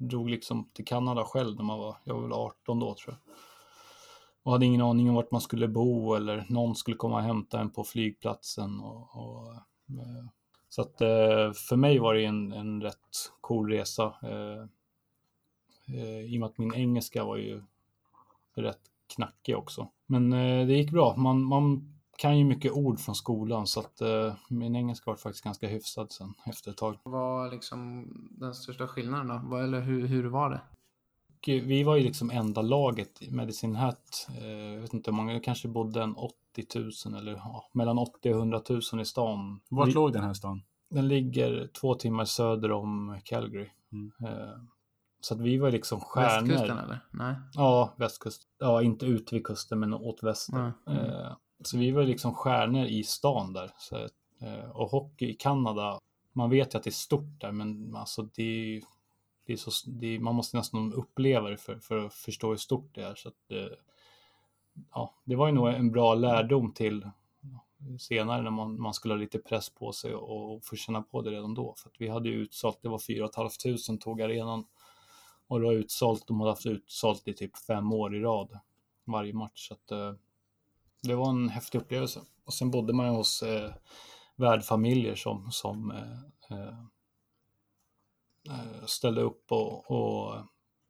drog liksom till Kanada själv när man var, jag var väl 18 då tror jag. Och hade ingen aning om vart man skulle bo eller någon skulle komma och hämta en på flygplatsen. Och, och eh, så att eh, för mig var det en, en rätt cool resa. Eh, I och med att min engelska var ju rätt knackig också. Men det gick bra. Man, man kan ju mycket ord från skolan så att min engelska var faktiskt ganska hyfsad sen efter ett tag. Vad var liksom den största skillnaden då? Eller hur, hur var det? vi var ju liksom enda laget i Medicine Hat. Jag vet inte hur många, det kanske bodde en 80 000 eller ja, mellan 80 och 100 000 i stan. Vart vi, låg den här stan? Den ligger två timmar söder om Calgary. Mm. Så att vi var liksom stjärnor. Västkusten eller? Nej. Ja, västkust. Ja, inte ut vid kusten men åt väster. Mm. Så vi var liksom stjärnor i stan där. Så, eh, och hockey i Kanada, man vet ju att det är stort där men alltså det är det är så, det är, man måste nästan uppleva det för, för att förstå hur stort det är. Så att, eh, ja, det var ju nog en bra lärdom till senare när man, man skulle ha lite press på sig och få känna på det redan då. För att vi hade ju utsålt, det var 4 500 tog arenan och det var utsålt, de hade haft utsålt i typ fem år i rad varje match. Så att, eh, det var en häftig upplevelse. Och sen bodde man hos eh, värdfamiljer som, som eh, eh, eh, ställde upp och, och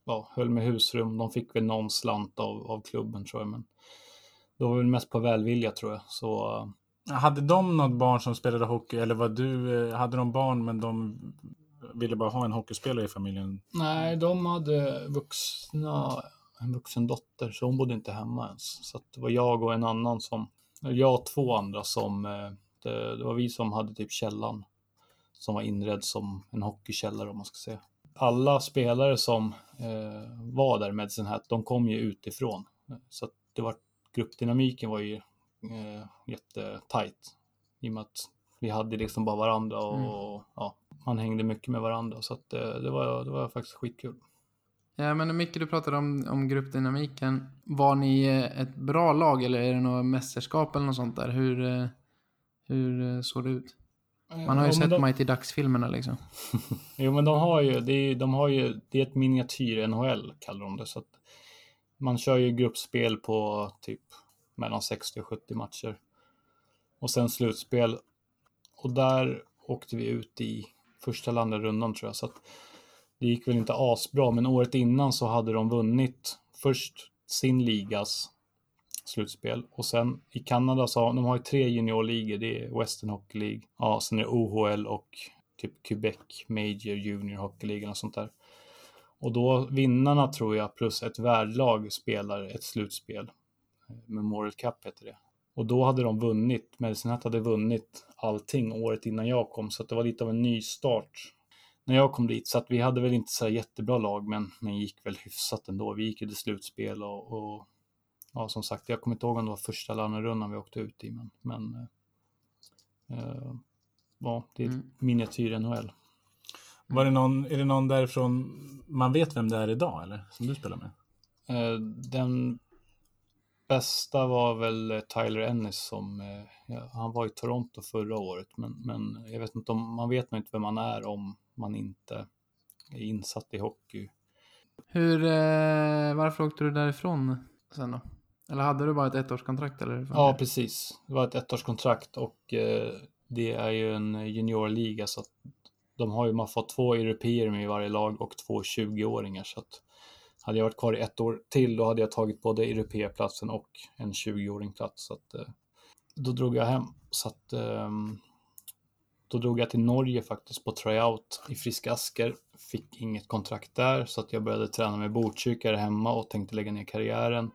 ja, höll med husrum. De fick väl någon slant av, av klubben tror jag. Men det var väl mest på välvilja tror jag. Så, eh, hade de något barn som spelade hockey eller var du, hade de barn men de ville bara ha en hockeyspelare i familjen? Nej, de hade vuxna, en vuxen dotter så hon bodde inte hemma ens. Så det var jag och en annan som, jag och två andra som, eh, det, det var vi som hade typ källan som var inredd som en hockeykällare om man ska säga. Alla spelare som eh, var där med sin Hat, de kom ju utifrån. Så att det var, gruppdynamiken var ju eh, jättetajt. I och med att vi hade liksom bara varandra och, mm. och ja, man hängde mycket med varandra. Så att, eh, det, var, det var faktiskt skitkul. Ja, men Micke, du pratade om, om gruppdynamiken. Var ni eh, ett bra lag eller är det något mästerskap eller något sånt där? Hur, eh, hur såg det ut? Man har ju ja, sett de... Mighty Ducks-filmerna liksom. jo, men de har ju, det är, de har ju, det är ett miniatyr-NHL kallar de det. Så man kör ju gruppspel på typ mellan 60 och 70 matcher. Och sen slutspel. Och där åkte vi ut i första eller andra rundan tror jag. Så att det gick väl inte asbra, men året innan så hade de vunnit först sin ligas slutspel. Och sen i Kanada så har de har ju tre juniorligor. Det är Western Hockey League, ja, sen är det OHL och typ Quebec Major Junior Hockey League och sånt där. Och då vinnarna tror jag plus ett värdlag spelar ett slutspel. Eh, Memorial Cup heter det. Och då hade de vunnit, Medicine Hat hade vunnit allting året innan jag kom, så det var lite av en ny start när jag kom dit. Så att vi hade väl inte så jättebra lag, men, men gick väl hyfsat ändå. Vi gick ju till slutspel och, och ja, som sagt, jag kommer inte ihåg om det var första eller andra rundan vi åkte ut i, men, men äh, ja, det är mm. miniatyr NHL. Var det någon, är det någon därifrån man vet vem det är idag eller som du spelar med? Äh, den bästa var väl Tyler Ennis som, ja, han var i Toronto förra året, men, men jag vet inte om, man vet nog inte vem man är om man inte är insatt i hockey. Hur, varför åkte du därifrån sen då? Eller hade du bara ett ettårskontrakt? Eller? Ja, precis. Det var ett ettårskontrakt och eh, det är ju en juniorliga så att de har ju man fått två europeer med i varje lag och två 20-åringar. Så att hade jag varit kvar i ett år till då hade jag tagit både europeerplatsen och en 20-åring plats. Så att, eh, då drog jag hem. Så att, eh, då drog jag till Norge faktiskt på tryout i Friska Asker. Fick inget kontrakt där så att jag började träna med Botkyrka hemma och tänkte lägga ner karriären.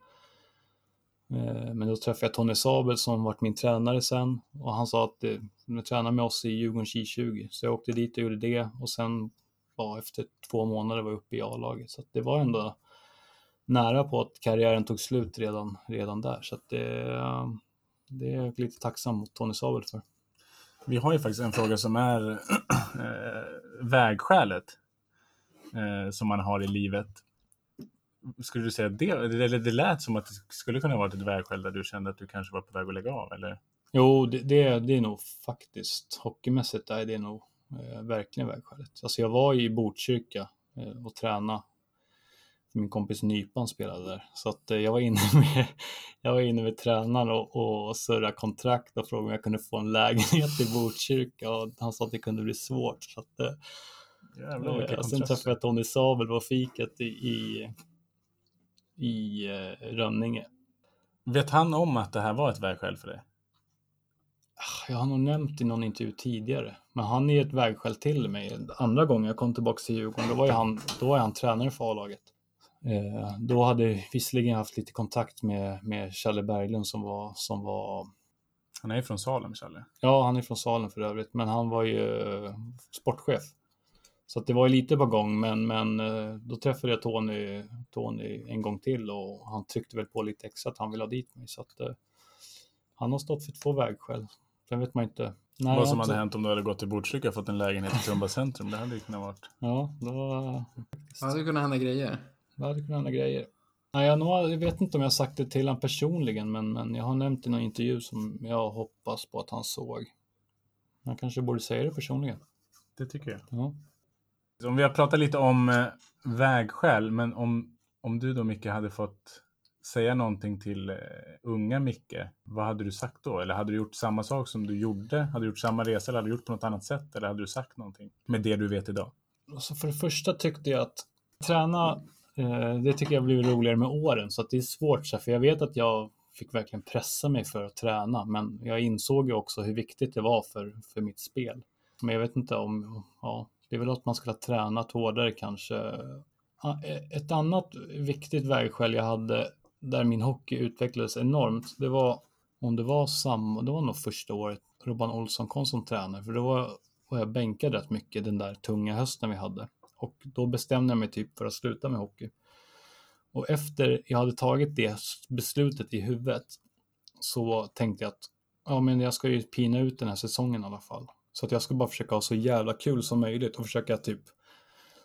Eh, men då träffade jag Tony Sabel som varit min tränare sen och han sa att eh, du tränar med oss i Djurgårdens J20. Så jag åkte dit och gjorde det och sen ja, efter två månader var jag uppe i A-laget. Så det var ändå nära på att karriären tog slut redan, redan där. Så det, eh, det är jag lite tacksam mot Tony Sabel för. Vi har ju faktiskt en fråga som är eh, vägskälet eh, som man har i livet skulle du säga det, eller det lät som att det skulle kunna vara ett vägskäl där du kände att du kanske var på väg att lägga av, eller? Jo, det, det, det är nog faktiskt hockeymässigt är det nog Eh, verkligen vägskälet. Alltså jag var i Botkyrka eh, och tränade. Min kompis Nypan spelade där. Så att eh, jag var inne med, jag var inne med tränaren och, och surrade kontrakt och frågade om jag kunde få en lägenhet i Botkyrka och han sa att det kunde bli svårt. Så att, eh, Jävlar vilka Eh, Sen träffade jag Tony Sabel på fiket i, i, i Rönninge. Vet han om att det här var ett vägskäl för dig? Ah, Jag har nog nämnt i någon intervju tidigare, men han är ett vägskäl till mig. Andra gången jag kom tillbaka till Djurgården, då var ju han, då var han tränare för A-laget. Eh, då hade jag visserligen haft lite kontakt med, med Challe Berglund som var, som var, Han är från Salem, Challe. ja han är från Salen för övrigt, men han var ju eh, sportchef. Så att det var ju lite på gång, men, men eh, då träffade jag Tony, Tony en gång till och han tryckte väl på lite extra att han ville ha dit mig. Så att, eh, han har stått för två vägskäl. Sen vet man inte. Nej, Vad som hade inte- hänt om du hade gått till Botkyrka och fått en lägenhet i Tumba centrum. Det hade ju kunnat varit. Ja, då Ja, det kunde hända grejer. Det hade kunnat hända grejer. Nej, jag, nog, jag vet inte om jag har sagt det till honom personligen, men, men jag har nämnt i någon intervju som jag hoppas på att han såg. Jag kanske borde säga det personligen. Det tycker jag. Ja. Om vi har pratat lite om eh, vägskäl, men om, om du då Micke hade fått säga någonting till eh, unga Micke, vad hade du sagt då? Eller hade du gjort samma sak som du gjorde? Hade du gjort samma resa eller hade du gjort på något annat sätt? Eller hade du sagt någonting med det du vet idag? Alltså för det första tyckte jag att träna, Eh, det tycker jag har blivit roligare med åren. Så att det är svårt, så här, för jag vet att jag fick verkligen pressa mig för att träna. Men jag insåg ju också hur viktigt det var för, för mitt spel. Men jag vet inte om, ja, det är väl att man skulle ha tränat hårdare kanske. E, ett annat viktigt vägskäl jag hade där min hockey utvecklades enormt, det var om det var samma, det var nog första året Robban Olsson kom som tränare, för då var, var jag bänkad rätt mycket den där tunga hösten vi hade. Och då bestämde jag mig typ för att sluta med hockey. Och efter jag hade tagit det beslutet i huvudet så tänkte jag att ja, men jag ska ju pina ut den här säsongen i alla fall. Så att jag ska bara försöka ha så jävla kul som möjligt och försöka typ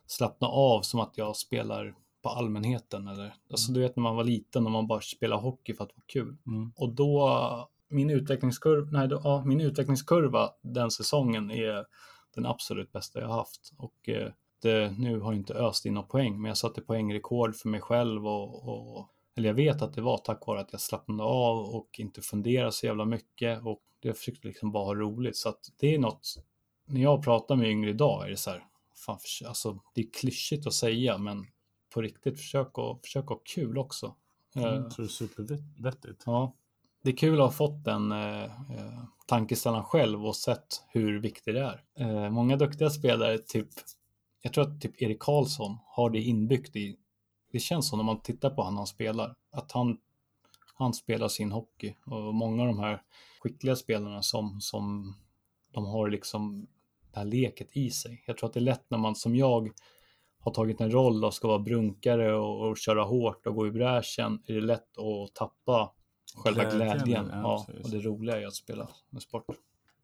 slappna av som att jag spelar på allmänheten. Eller, alltså du vet när man var liten och man bara spelar hockey för att vara kul. Mm. Och då, min utvecklingskurva, nej, då, ja, min utvecklingskurva den säsongen är den absolut bästa jag har haft. Och eh, det, nu har jag inte öst in några poäng, men jag satte poängrekord för mig själv och, och eller jag vet att det var tack vare att jag slappnade av och inte funderade så jävla mycket och jag försökte liksom bara ha roligt. Så att det är något, när jag pratar med yngre idag är det så här, fan, förs- alltså det är klyschigt att säga, men på riktigt försök att, försök att ha kul också. Eh, Jag tror det är supervettigt. Ja, det är kul att ha fått den eh, eh, tankeställaren själv och sett hur viktigt det är. Eh, många duktiga spelare, typ, jag tror att typ Erik Karlsson har det inbyggt i, det känns som när man tittar på honom han spelar, att han, han spelar sin hockey. Och många av de här skickliga spelarna som, som de har liksom det här leket i sig. Jag tror att det är lätt när man som jag har tagit en roll och ska vara brunkare och, och köra hårt och gå i bräschen, är det lätt att tappa själva Glädjen, glädjen. ja, Ja, och det roliga är att spela med sport.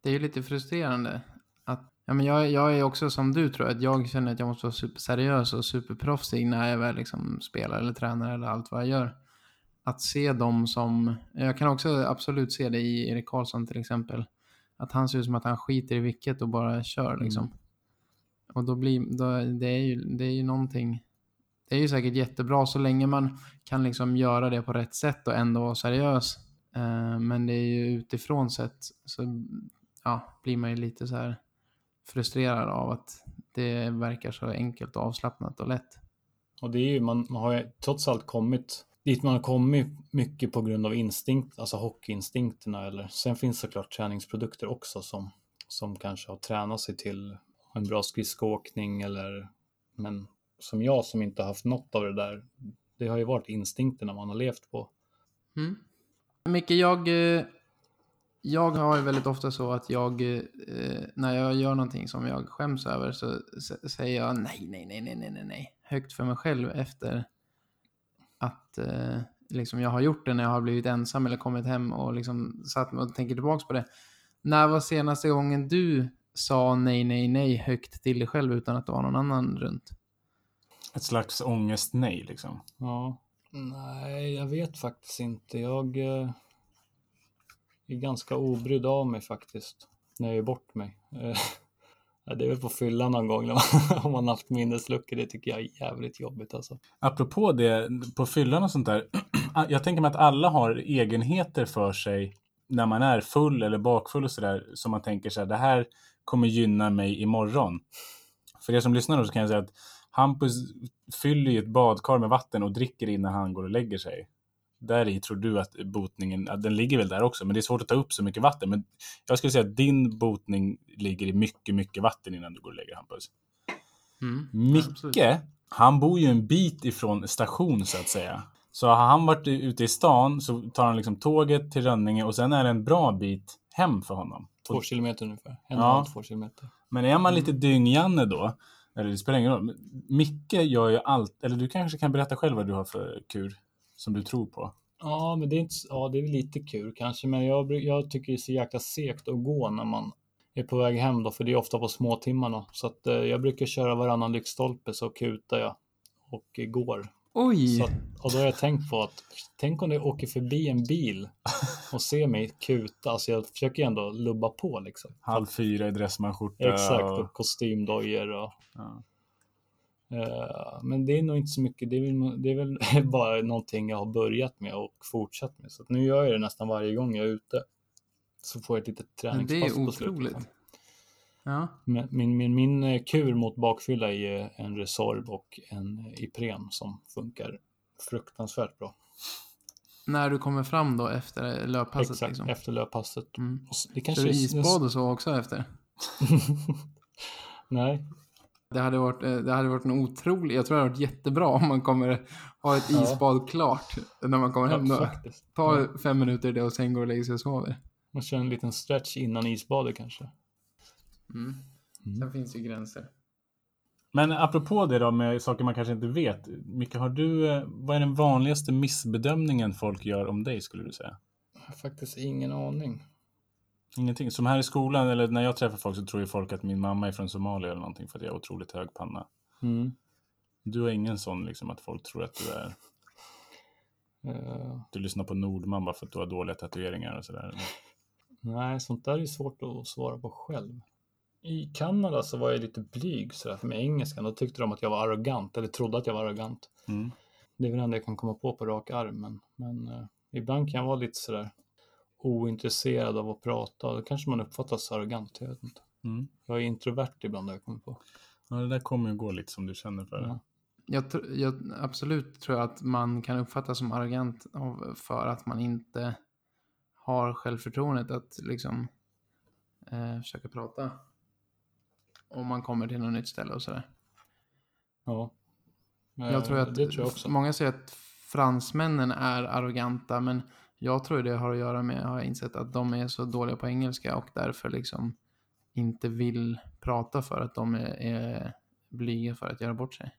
Det är ju lite frustrerande. Att, ja, men jag, jag är också som du tror att jag känner att jag måste vara superseriös och superproffsig när jag väl liksom spelar eller tränar eller allt vad jag gör. Att se dem som, jag kan också absolut se det i Erik Karlsson till exempel. Att han ser ut som att han skiter i vilket och bara kör liksom. Mm. Och då blir, då, det, är ju, det är ju någonting, det är ju säkert jättebra så länge man kan liksom göra det på rätt sätt och ändå vara seriös. Eh, men det är ju utifrån sett så ja, blir man ju lite så här frustrerad av att det verkar så enkelt och avslappnat och lätt. Och det är ju, man, man har ju trots allt kommit dit man har kommit mycket på grund av instinkt, alltså hockeyinstinkterna. Eller, sen finns såklart träningsprodukter också som, som kanske har tränat sig till en bra skridskoåkning eller men som jag som inte har haft något av det där, det har ju varit instinkterna man har levt på. Mm. Micke, jag, eh, jag har ju väldigt ofta så att jag, eh, när jag gör någonting som jag skäms över så säger jag nej, nej, nej, nej, nej, nej, nej, högt för mig själv efter att eh, liksom jag har gjort det när jag har blivit ensam eller kommit hem och liksom satt och tänker tillbaks på det. När var senaste gången du sa nej, nej, nej högt till dig själv utan att det var någon annan runt? Ett slags ångest nej liksom. Ja, nej, jag vet faktiskt inte. Jag eh, är ganska obrydd av mig faktiskt när jag är bort mig. Eh, det är väl på fyllan någon gång när man, om man haft minnesluckor. Det tycker jag är jävligt jobbigt alltså. Apropå det, på fyllan och sånt där. Jag tänker mig att alla har egenheter för sig när man är full eller bakfull och sådär. Som man tänker så här, det här kommer gynna mig imorgon. För er som lyssnar nu så kan jag säga att Hampus fyller ju ett badkar med vatten och dricker innan han går och lägger sig. Där i tror du att botningen, den ligger väl där också, men det är svårt att ta upp så mycket vatten. Men jag skulle säga att din botning ligger i mycket, mycket vatten innan du går och lägger Hampus. Mm. Micke, absolut. han bor ju en bit ifrån station så att säga. Så har han varit ute i stan så tar han liksom tåget till Rönninge och sen är det en bra bit hem för honom. Två kilometer ungefär. En Ja. två kilometer. Men är man Mm. lite dyngjanne då, eller det spelar ingen roll, Micke gör ju allt, eller du kanske kan berätta själv vad du har för kur som du tror på. Ja, men det är, inte, ja, det är lite kul kanske, men jag, jag tycker det är så jäkla segt att gå när man är på väg hem då, för det är ofta på småtimmarna. Så att eh, jag brukar köra varannan lyktstolpe så kutar jag och går. Oj! Så att, och då har jag tänkt på att tänk om det åker förbi en bil och ser mig kuta. Alltså jag försöker ju ändå lubba på liksom. Halv fyra i dressmanskjorta. Exakt, och- och kostymdojor och ja. Eh, Men det är nog inte så mycket, det är, väl, det är väl bara någonting jag har börjat med och fortsatt med. Så nu gör jag det nästan varje gång jag är ute. Så får jag ett litet träningspass på slutet. liksom. Ja. Min, min, min eh, kur mot bakfylla är en Resorb och en Ipren som funkar fruktansvärt bra. När du kommer fram då efter löppasset Exakt, liksom. efter löppasset. Mm. Det kanske du är- isbad och så också efter? Nej, Det hade varit, eh, det hade varit en otrolig, jag tror det hade varit jättebra om man kommer ha ett Ja. isbad klart när man kommer hem. ja, Då. faktiskt. Ta Ja, fem minuter det och sen går och lägger sig och sover. Man kör en liten stretch innan isbadet kanske. Mm. Mm. Sen finns ju gränser. Men apropå det då med saker man kanske inte vet. Micke, har du, eh, vad är den vanligaste missbedömningen folk gör om dig skulle du säga? Jag har faktiskt ingen aning. Ingenting. Som här i skolan, eller när jag träffar folk så tror ju folk att min mamma är från Somalia eller någonting för att jag har otroligt hög panna. Mm. Du har ingen sån liksom att folk tror att du är, Eh, du lyssnar på Nordman bara för att du har dåliga tatueringar och sådär. Nej, sånt där är svårt att svara på själv. I Kanada så var jag lite blyg sådär för med engelskan. Då tyckte de att jag var arrogant, eller trodde att jag var arrogant. Mm. Det är väl det enda jag kan komma på på rak arm. Men, men eh, ibland kan jag vara lite sådär ointresserad av att prata. Då kanske man uppfattas arrogant, jag vet inte. Mm. Jag är introvert ibland har jag kommit på. Ja, det där kommer ju gå lite som du känner för det. Ja. Jag, tr- jag absolut tror jag att man kan uppfattas som arrogant av, för att man inte har självförtroendet att liksom eh, försöka prata. Om man kommer till något nytt ställe och sådär. ja. Eh, Jag tror att det tror jag också. många säger att fransmännen är arroganta, men jag tror det har att göra med, har jag insett, att de är så dåliga på engelska och därför liksom inte vill prata för att de är, är blyga för att göra bort sig.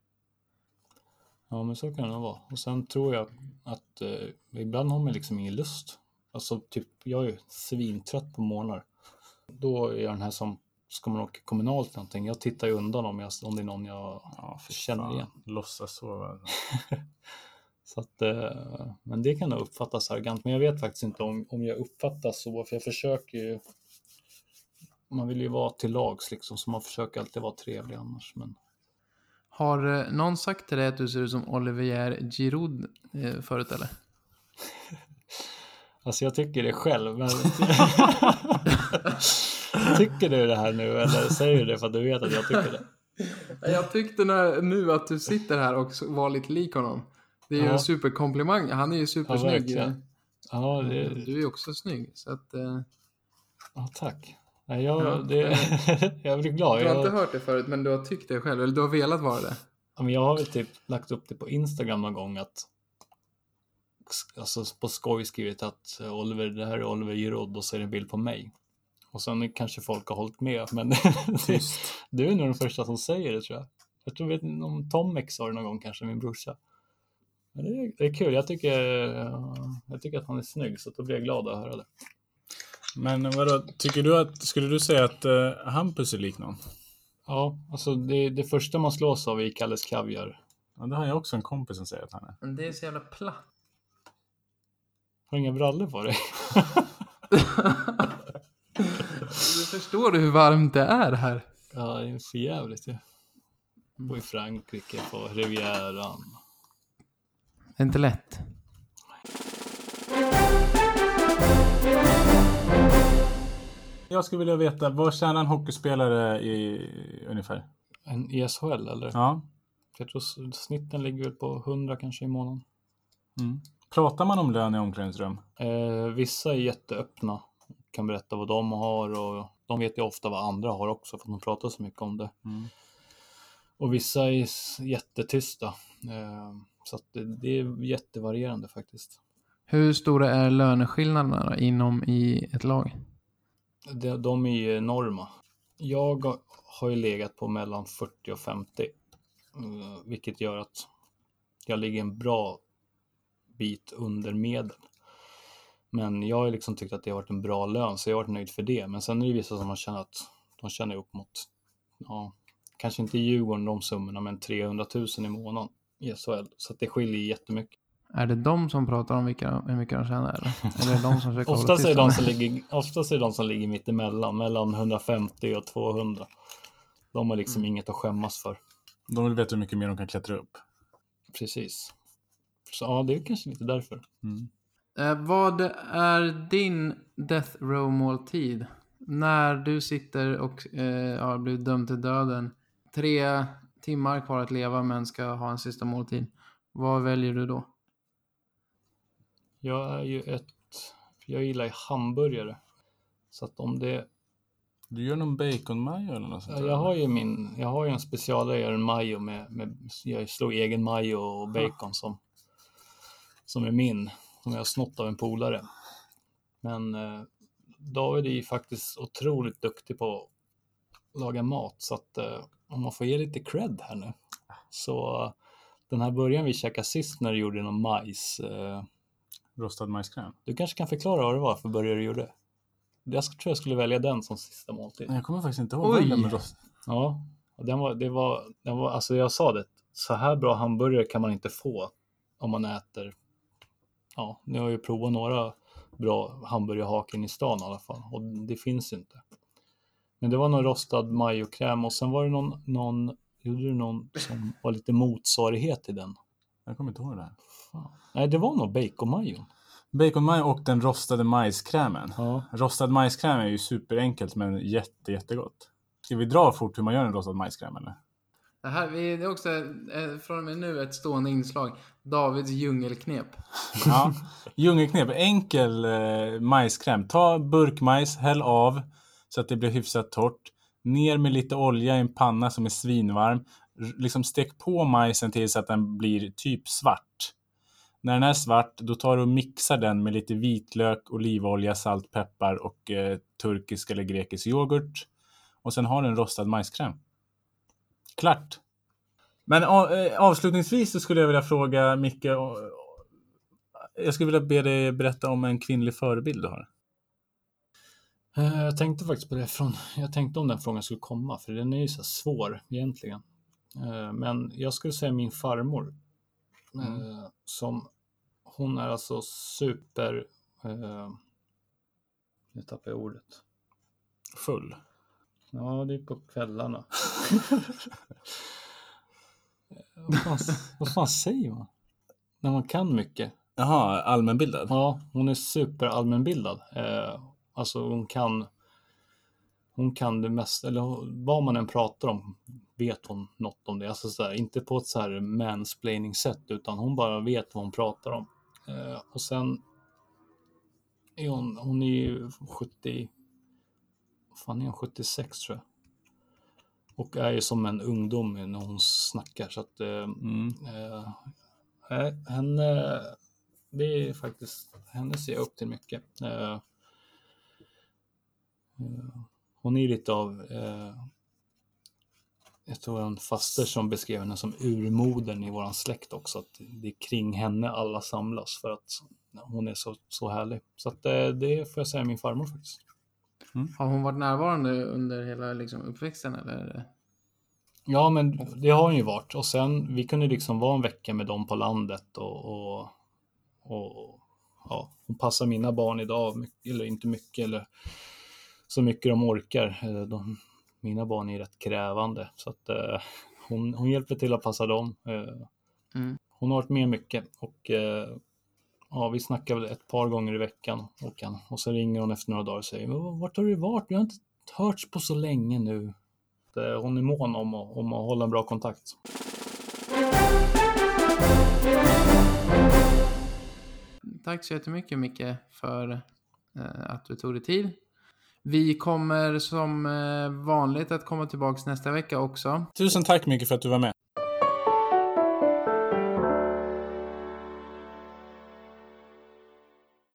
Ja, men så kan det nog vara. Och sen tror jag att eh, ibland har man liksom ingen lust. Alltså, typ, jag är ju svintrött på morgnar. Då är jag den här som, ska man åka kommunalt eller någonting, jag tittar ju undan om, jag, om det är någon jag Ja, känner igen. Låtsas sova. Så att, eh, men det kan nog uppfattas arrogant. Men jag vet faktiskt inte om, om jag uppfattas så, för jag försöker ju man vill ju vara till lags liksom, så man försöker alltid vara trevlig annars. Men Har eh, någon sagt till dig att du ser ut som Olivier Giroud eh, förut eller? Alltså jag tycker det själv. Men... tycker du det här nu eller säger du det för att du vet att jag tycker det? Jag tyckte när, nu att du sitter här och var lite lik honom. Det är ju Ja. en superkomplimang. Han är ju Ja, supersnygg. verkligen. Ja, det, du är också snygg. Så att, eh, ja tack. Nej, jag, Ja. det, jag blir glad. du har inte Jag, hört det förut, men du har tyckt det själv. Eller du har velat vara det. ja, men jag har väl typ lagt upp det på Instagram någon gång att alltså på skoj skrivit att eh, Oliver, det här är Oliver Giroud och så är det en bild på mig. Och sen kanske folk har hållit med, men du är nog den första som säger det tror jag. Jag tror vet, inte om Tomek sa det någon gång kanske, min brorsa. Men det, är, det är kul, jag tycker, jag tycker att han är snygg så då blir jag glad att höra det. Men vadå, tycker du att, skulle du säga att uh, Hampus är lik någon? Ja, alltså det, det första man slås av är Kalles Kaviar. Ja, det har jag också en kompis som säger att han är. Men det är så jävla platt. Har du inga brallor på dig? du förstår hur varmt det är här. Ja, det är för jävligt ju. Bor i Frankrike på Rivieran. Det är inte lätt. Jag skulle vilja veta, vad tjänar en hockeyspelare i ungefär? En i SHL eller? Ja. Jag tror snitten ligger väl på 100 kanske i månaden. Mm. Pratar man om lön i omklädningsrum? Eh, vissa är jätteöppna. Kan berätta vad de har och de vet ju ofta vad andra har också för att de pratar så mycket om det. Mm. Och vissa är jättetysta. Eh, så det, det är jättevarierande faktiskt. Hur stora är löneskillnaderna inom i ett lag? De, de är ju enorma. Jag har- ju legat på mellan 40 och 50. eh, Vilket gör att jag ligger en bra bit under medel. Men jag har liksom tyckt att det har varit en bra lön, så jag har varit nöjd för det. Men sen är det vissa som har känner att de känner upp mot, ja, kanske inte Djurgården de summorna, men 300 000 i månaden i SHL. Så att det skiljer jättemycket. Är det de som pratar om vilka, hur mycket de tjänar? Eller, eller är det de som försöker Oftast är, de som ligger, oftast är det de som ligger mitt emellan, mellan 150 och 200. De har liksom inget att skämmas för. De vill veta hur mycket mer de kan klättra upp. Precis. Så ja, det är kanske lite därför. Mm. Eh, vad är din death row måltid? När du sitter och eh, har blivit dömd till döden. Tre timmar kvar att leva men ska ha en sista måltid. Vad väljer du då? Jag är ju ett, jag gillar ju hamburgare. Så att om det, Du gör någon baconmajo eller något sånt jag har ju min, jag har ju en specialare, jag gör en majo med, med, jag slår egen majo och bacon som, som är min, som jag har snott av en polare. Men eh, David är ju faktiskt otroligt duktig på att laga mat, så att eh, om man får ge lite cred här nu. Så den här början vi käkade sist när du gjorde någon majs, eh, Rostad majskräm? du kanske kan förklara vad det var för burgare du gjorde? Jag tror jag skulle välja den som sista måltid. Nej, Jag kommer faktiskt inte ihåg. Oj! där med rost... Ja, och den var, det var, den var, alltså jag sa det, så här bra hamburgare kan man inte få om man äter, ja, nu har jag ju provat några bra hamburgerhaken i stan i alla fall och det finns inte. Men det var någon rostad majokräm och sen var det någon, någon, gjorde du någon som var lite motsvarighet till den? Jag kommer inte ihåg det här. Fan. Nej, det var nog baconmajon. Baconmajo och den rostade majskrämen. Ja. Rostad majskräm är ju superenkelt men jätte, jättegott. Ska vi dra fort hur man gör en rostad majskräm eller? Det här vi- det är också eh, från och med nu ett stående inslag. Davids djungelknep. Ja. Djungelknep. Enkel eh, majskräm. Ta burkmajs, häll av så att det blir hyfsat torrt. Ner med lite olja i en panna som är svinvarm. Liksom stek på majsen tills att den blir typ svart. När den är svart, då tar du och mixar den med lite vitlök, olivolja, salt, peppar och eh, turkisk eller grekisk yoghurt. Och sen har du en rostad majskräm. Klart! Men eh, avslutningsvis så skulle jag vilja fråga Micke. Jag skulle vilja be dig berätta om en kvinnlig förebild du har. Eh, Jag tänkte faktiskt på det från, jag tänkte om den frågan skulle komma, för den är ju så svår egentligen. Eh, Men jag skulle säga min farmor. eh, Som, hon är alltså super, nu tappar jag ordet. Full. Ja, det är på kvällarna. Vad, fan, vad fan säger man? När man kan mycket. Jaha, allmänbildad? Ja, hon är superallmänbildad. Eh, alltså hon kan hon kan det mesta, eller vad man än pratar om vet hon något om det. Alltså så här, inte på ett så här mansplaining sätt utan hon bara vet vad hon pratar om. Eh, och sen är hon, hon är ju 70, vad fan är hon, 76 tror jag. Och är ju som en ungdom när hon snackar så att eh, Mm. Eh, nej, henne, det är faktiskt, henne ser jag upp till mycket. Eh, eh, hon är lite av, eh, jag tror en faster som beskrev henne som urmodern i våran släkt också. Att det är kring henne alla samlas för att hon är så, så härlig. Så att eh, det får jag säga min farmor faktiskt. Har hon varit närvarande under hela liksom, uppväxten eller? Ja, men det har hon ju varit. Och sen, vi kunde liksom vara en vecka med dem på landet och, och, och ja, hon passar mina barn idag, eller inte mycket, eller så mycket de orkar. Eh, De, mina barn är rätt krävande så att eh, hon, hon hjälper till att passa dem. Eh, Mm. hon har varit med mycket och eh, ja, vi snackar väl ett par gånger i veckan och, kan, och så ringer hon efter några dagar och säger "Men vart har du varit? Vi har inte hörts på så länge nu. Hon är mån om, att- om att hålla en bra kontakt. Tack så jättemycket Micke för att du tog dig tid. Vi kommer som eh, vanligt att komma tillbaka nästa vecka också. Tusen tack mycket för att du var med.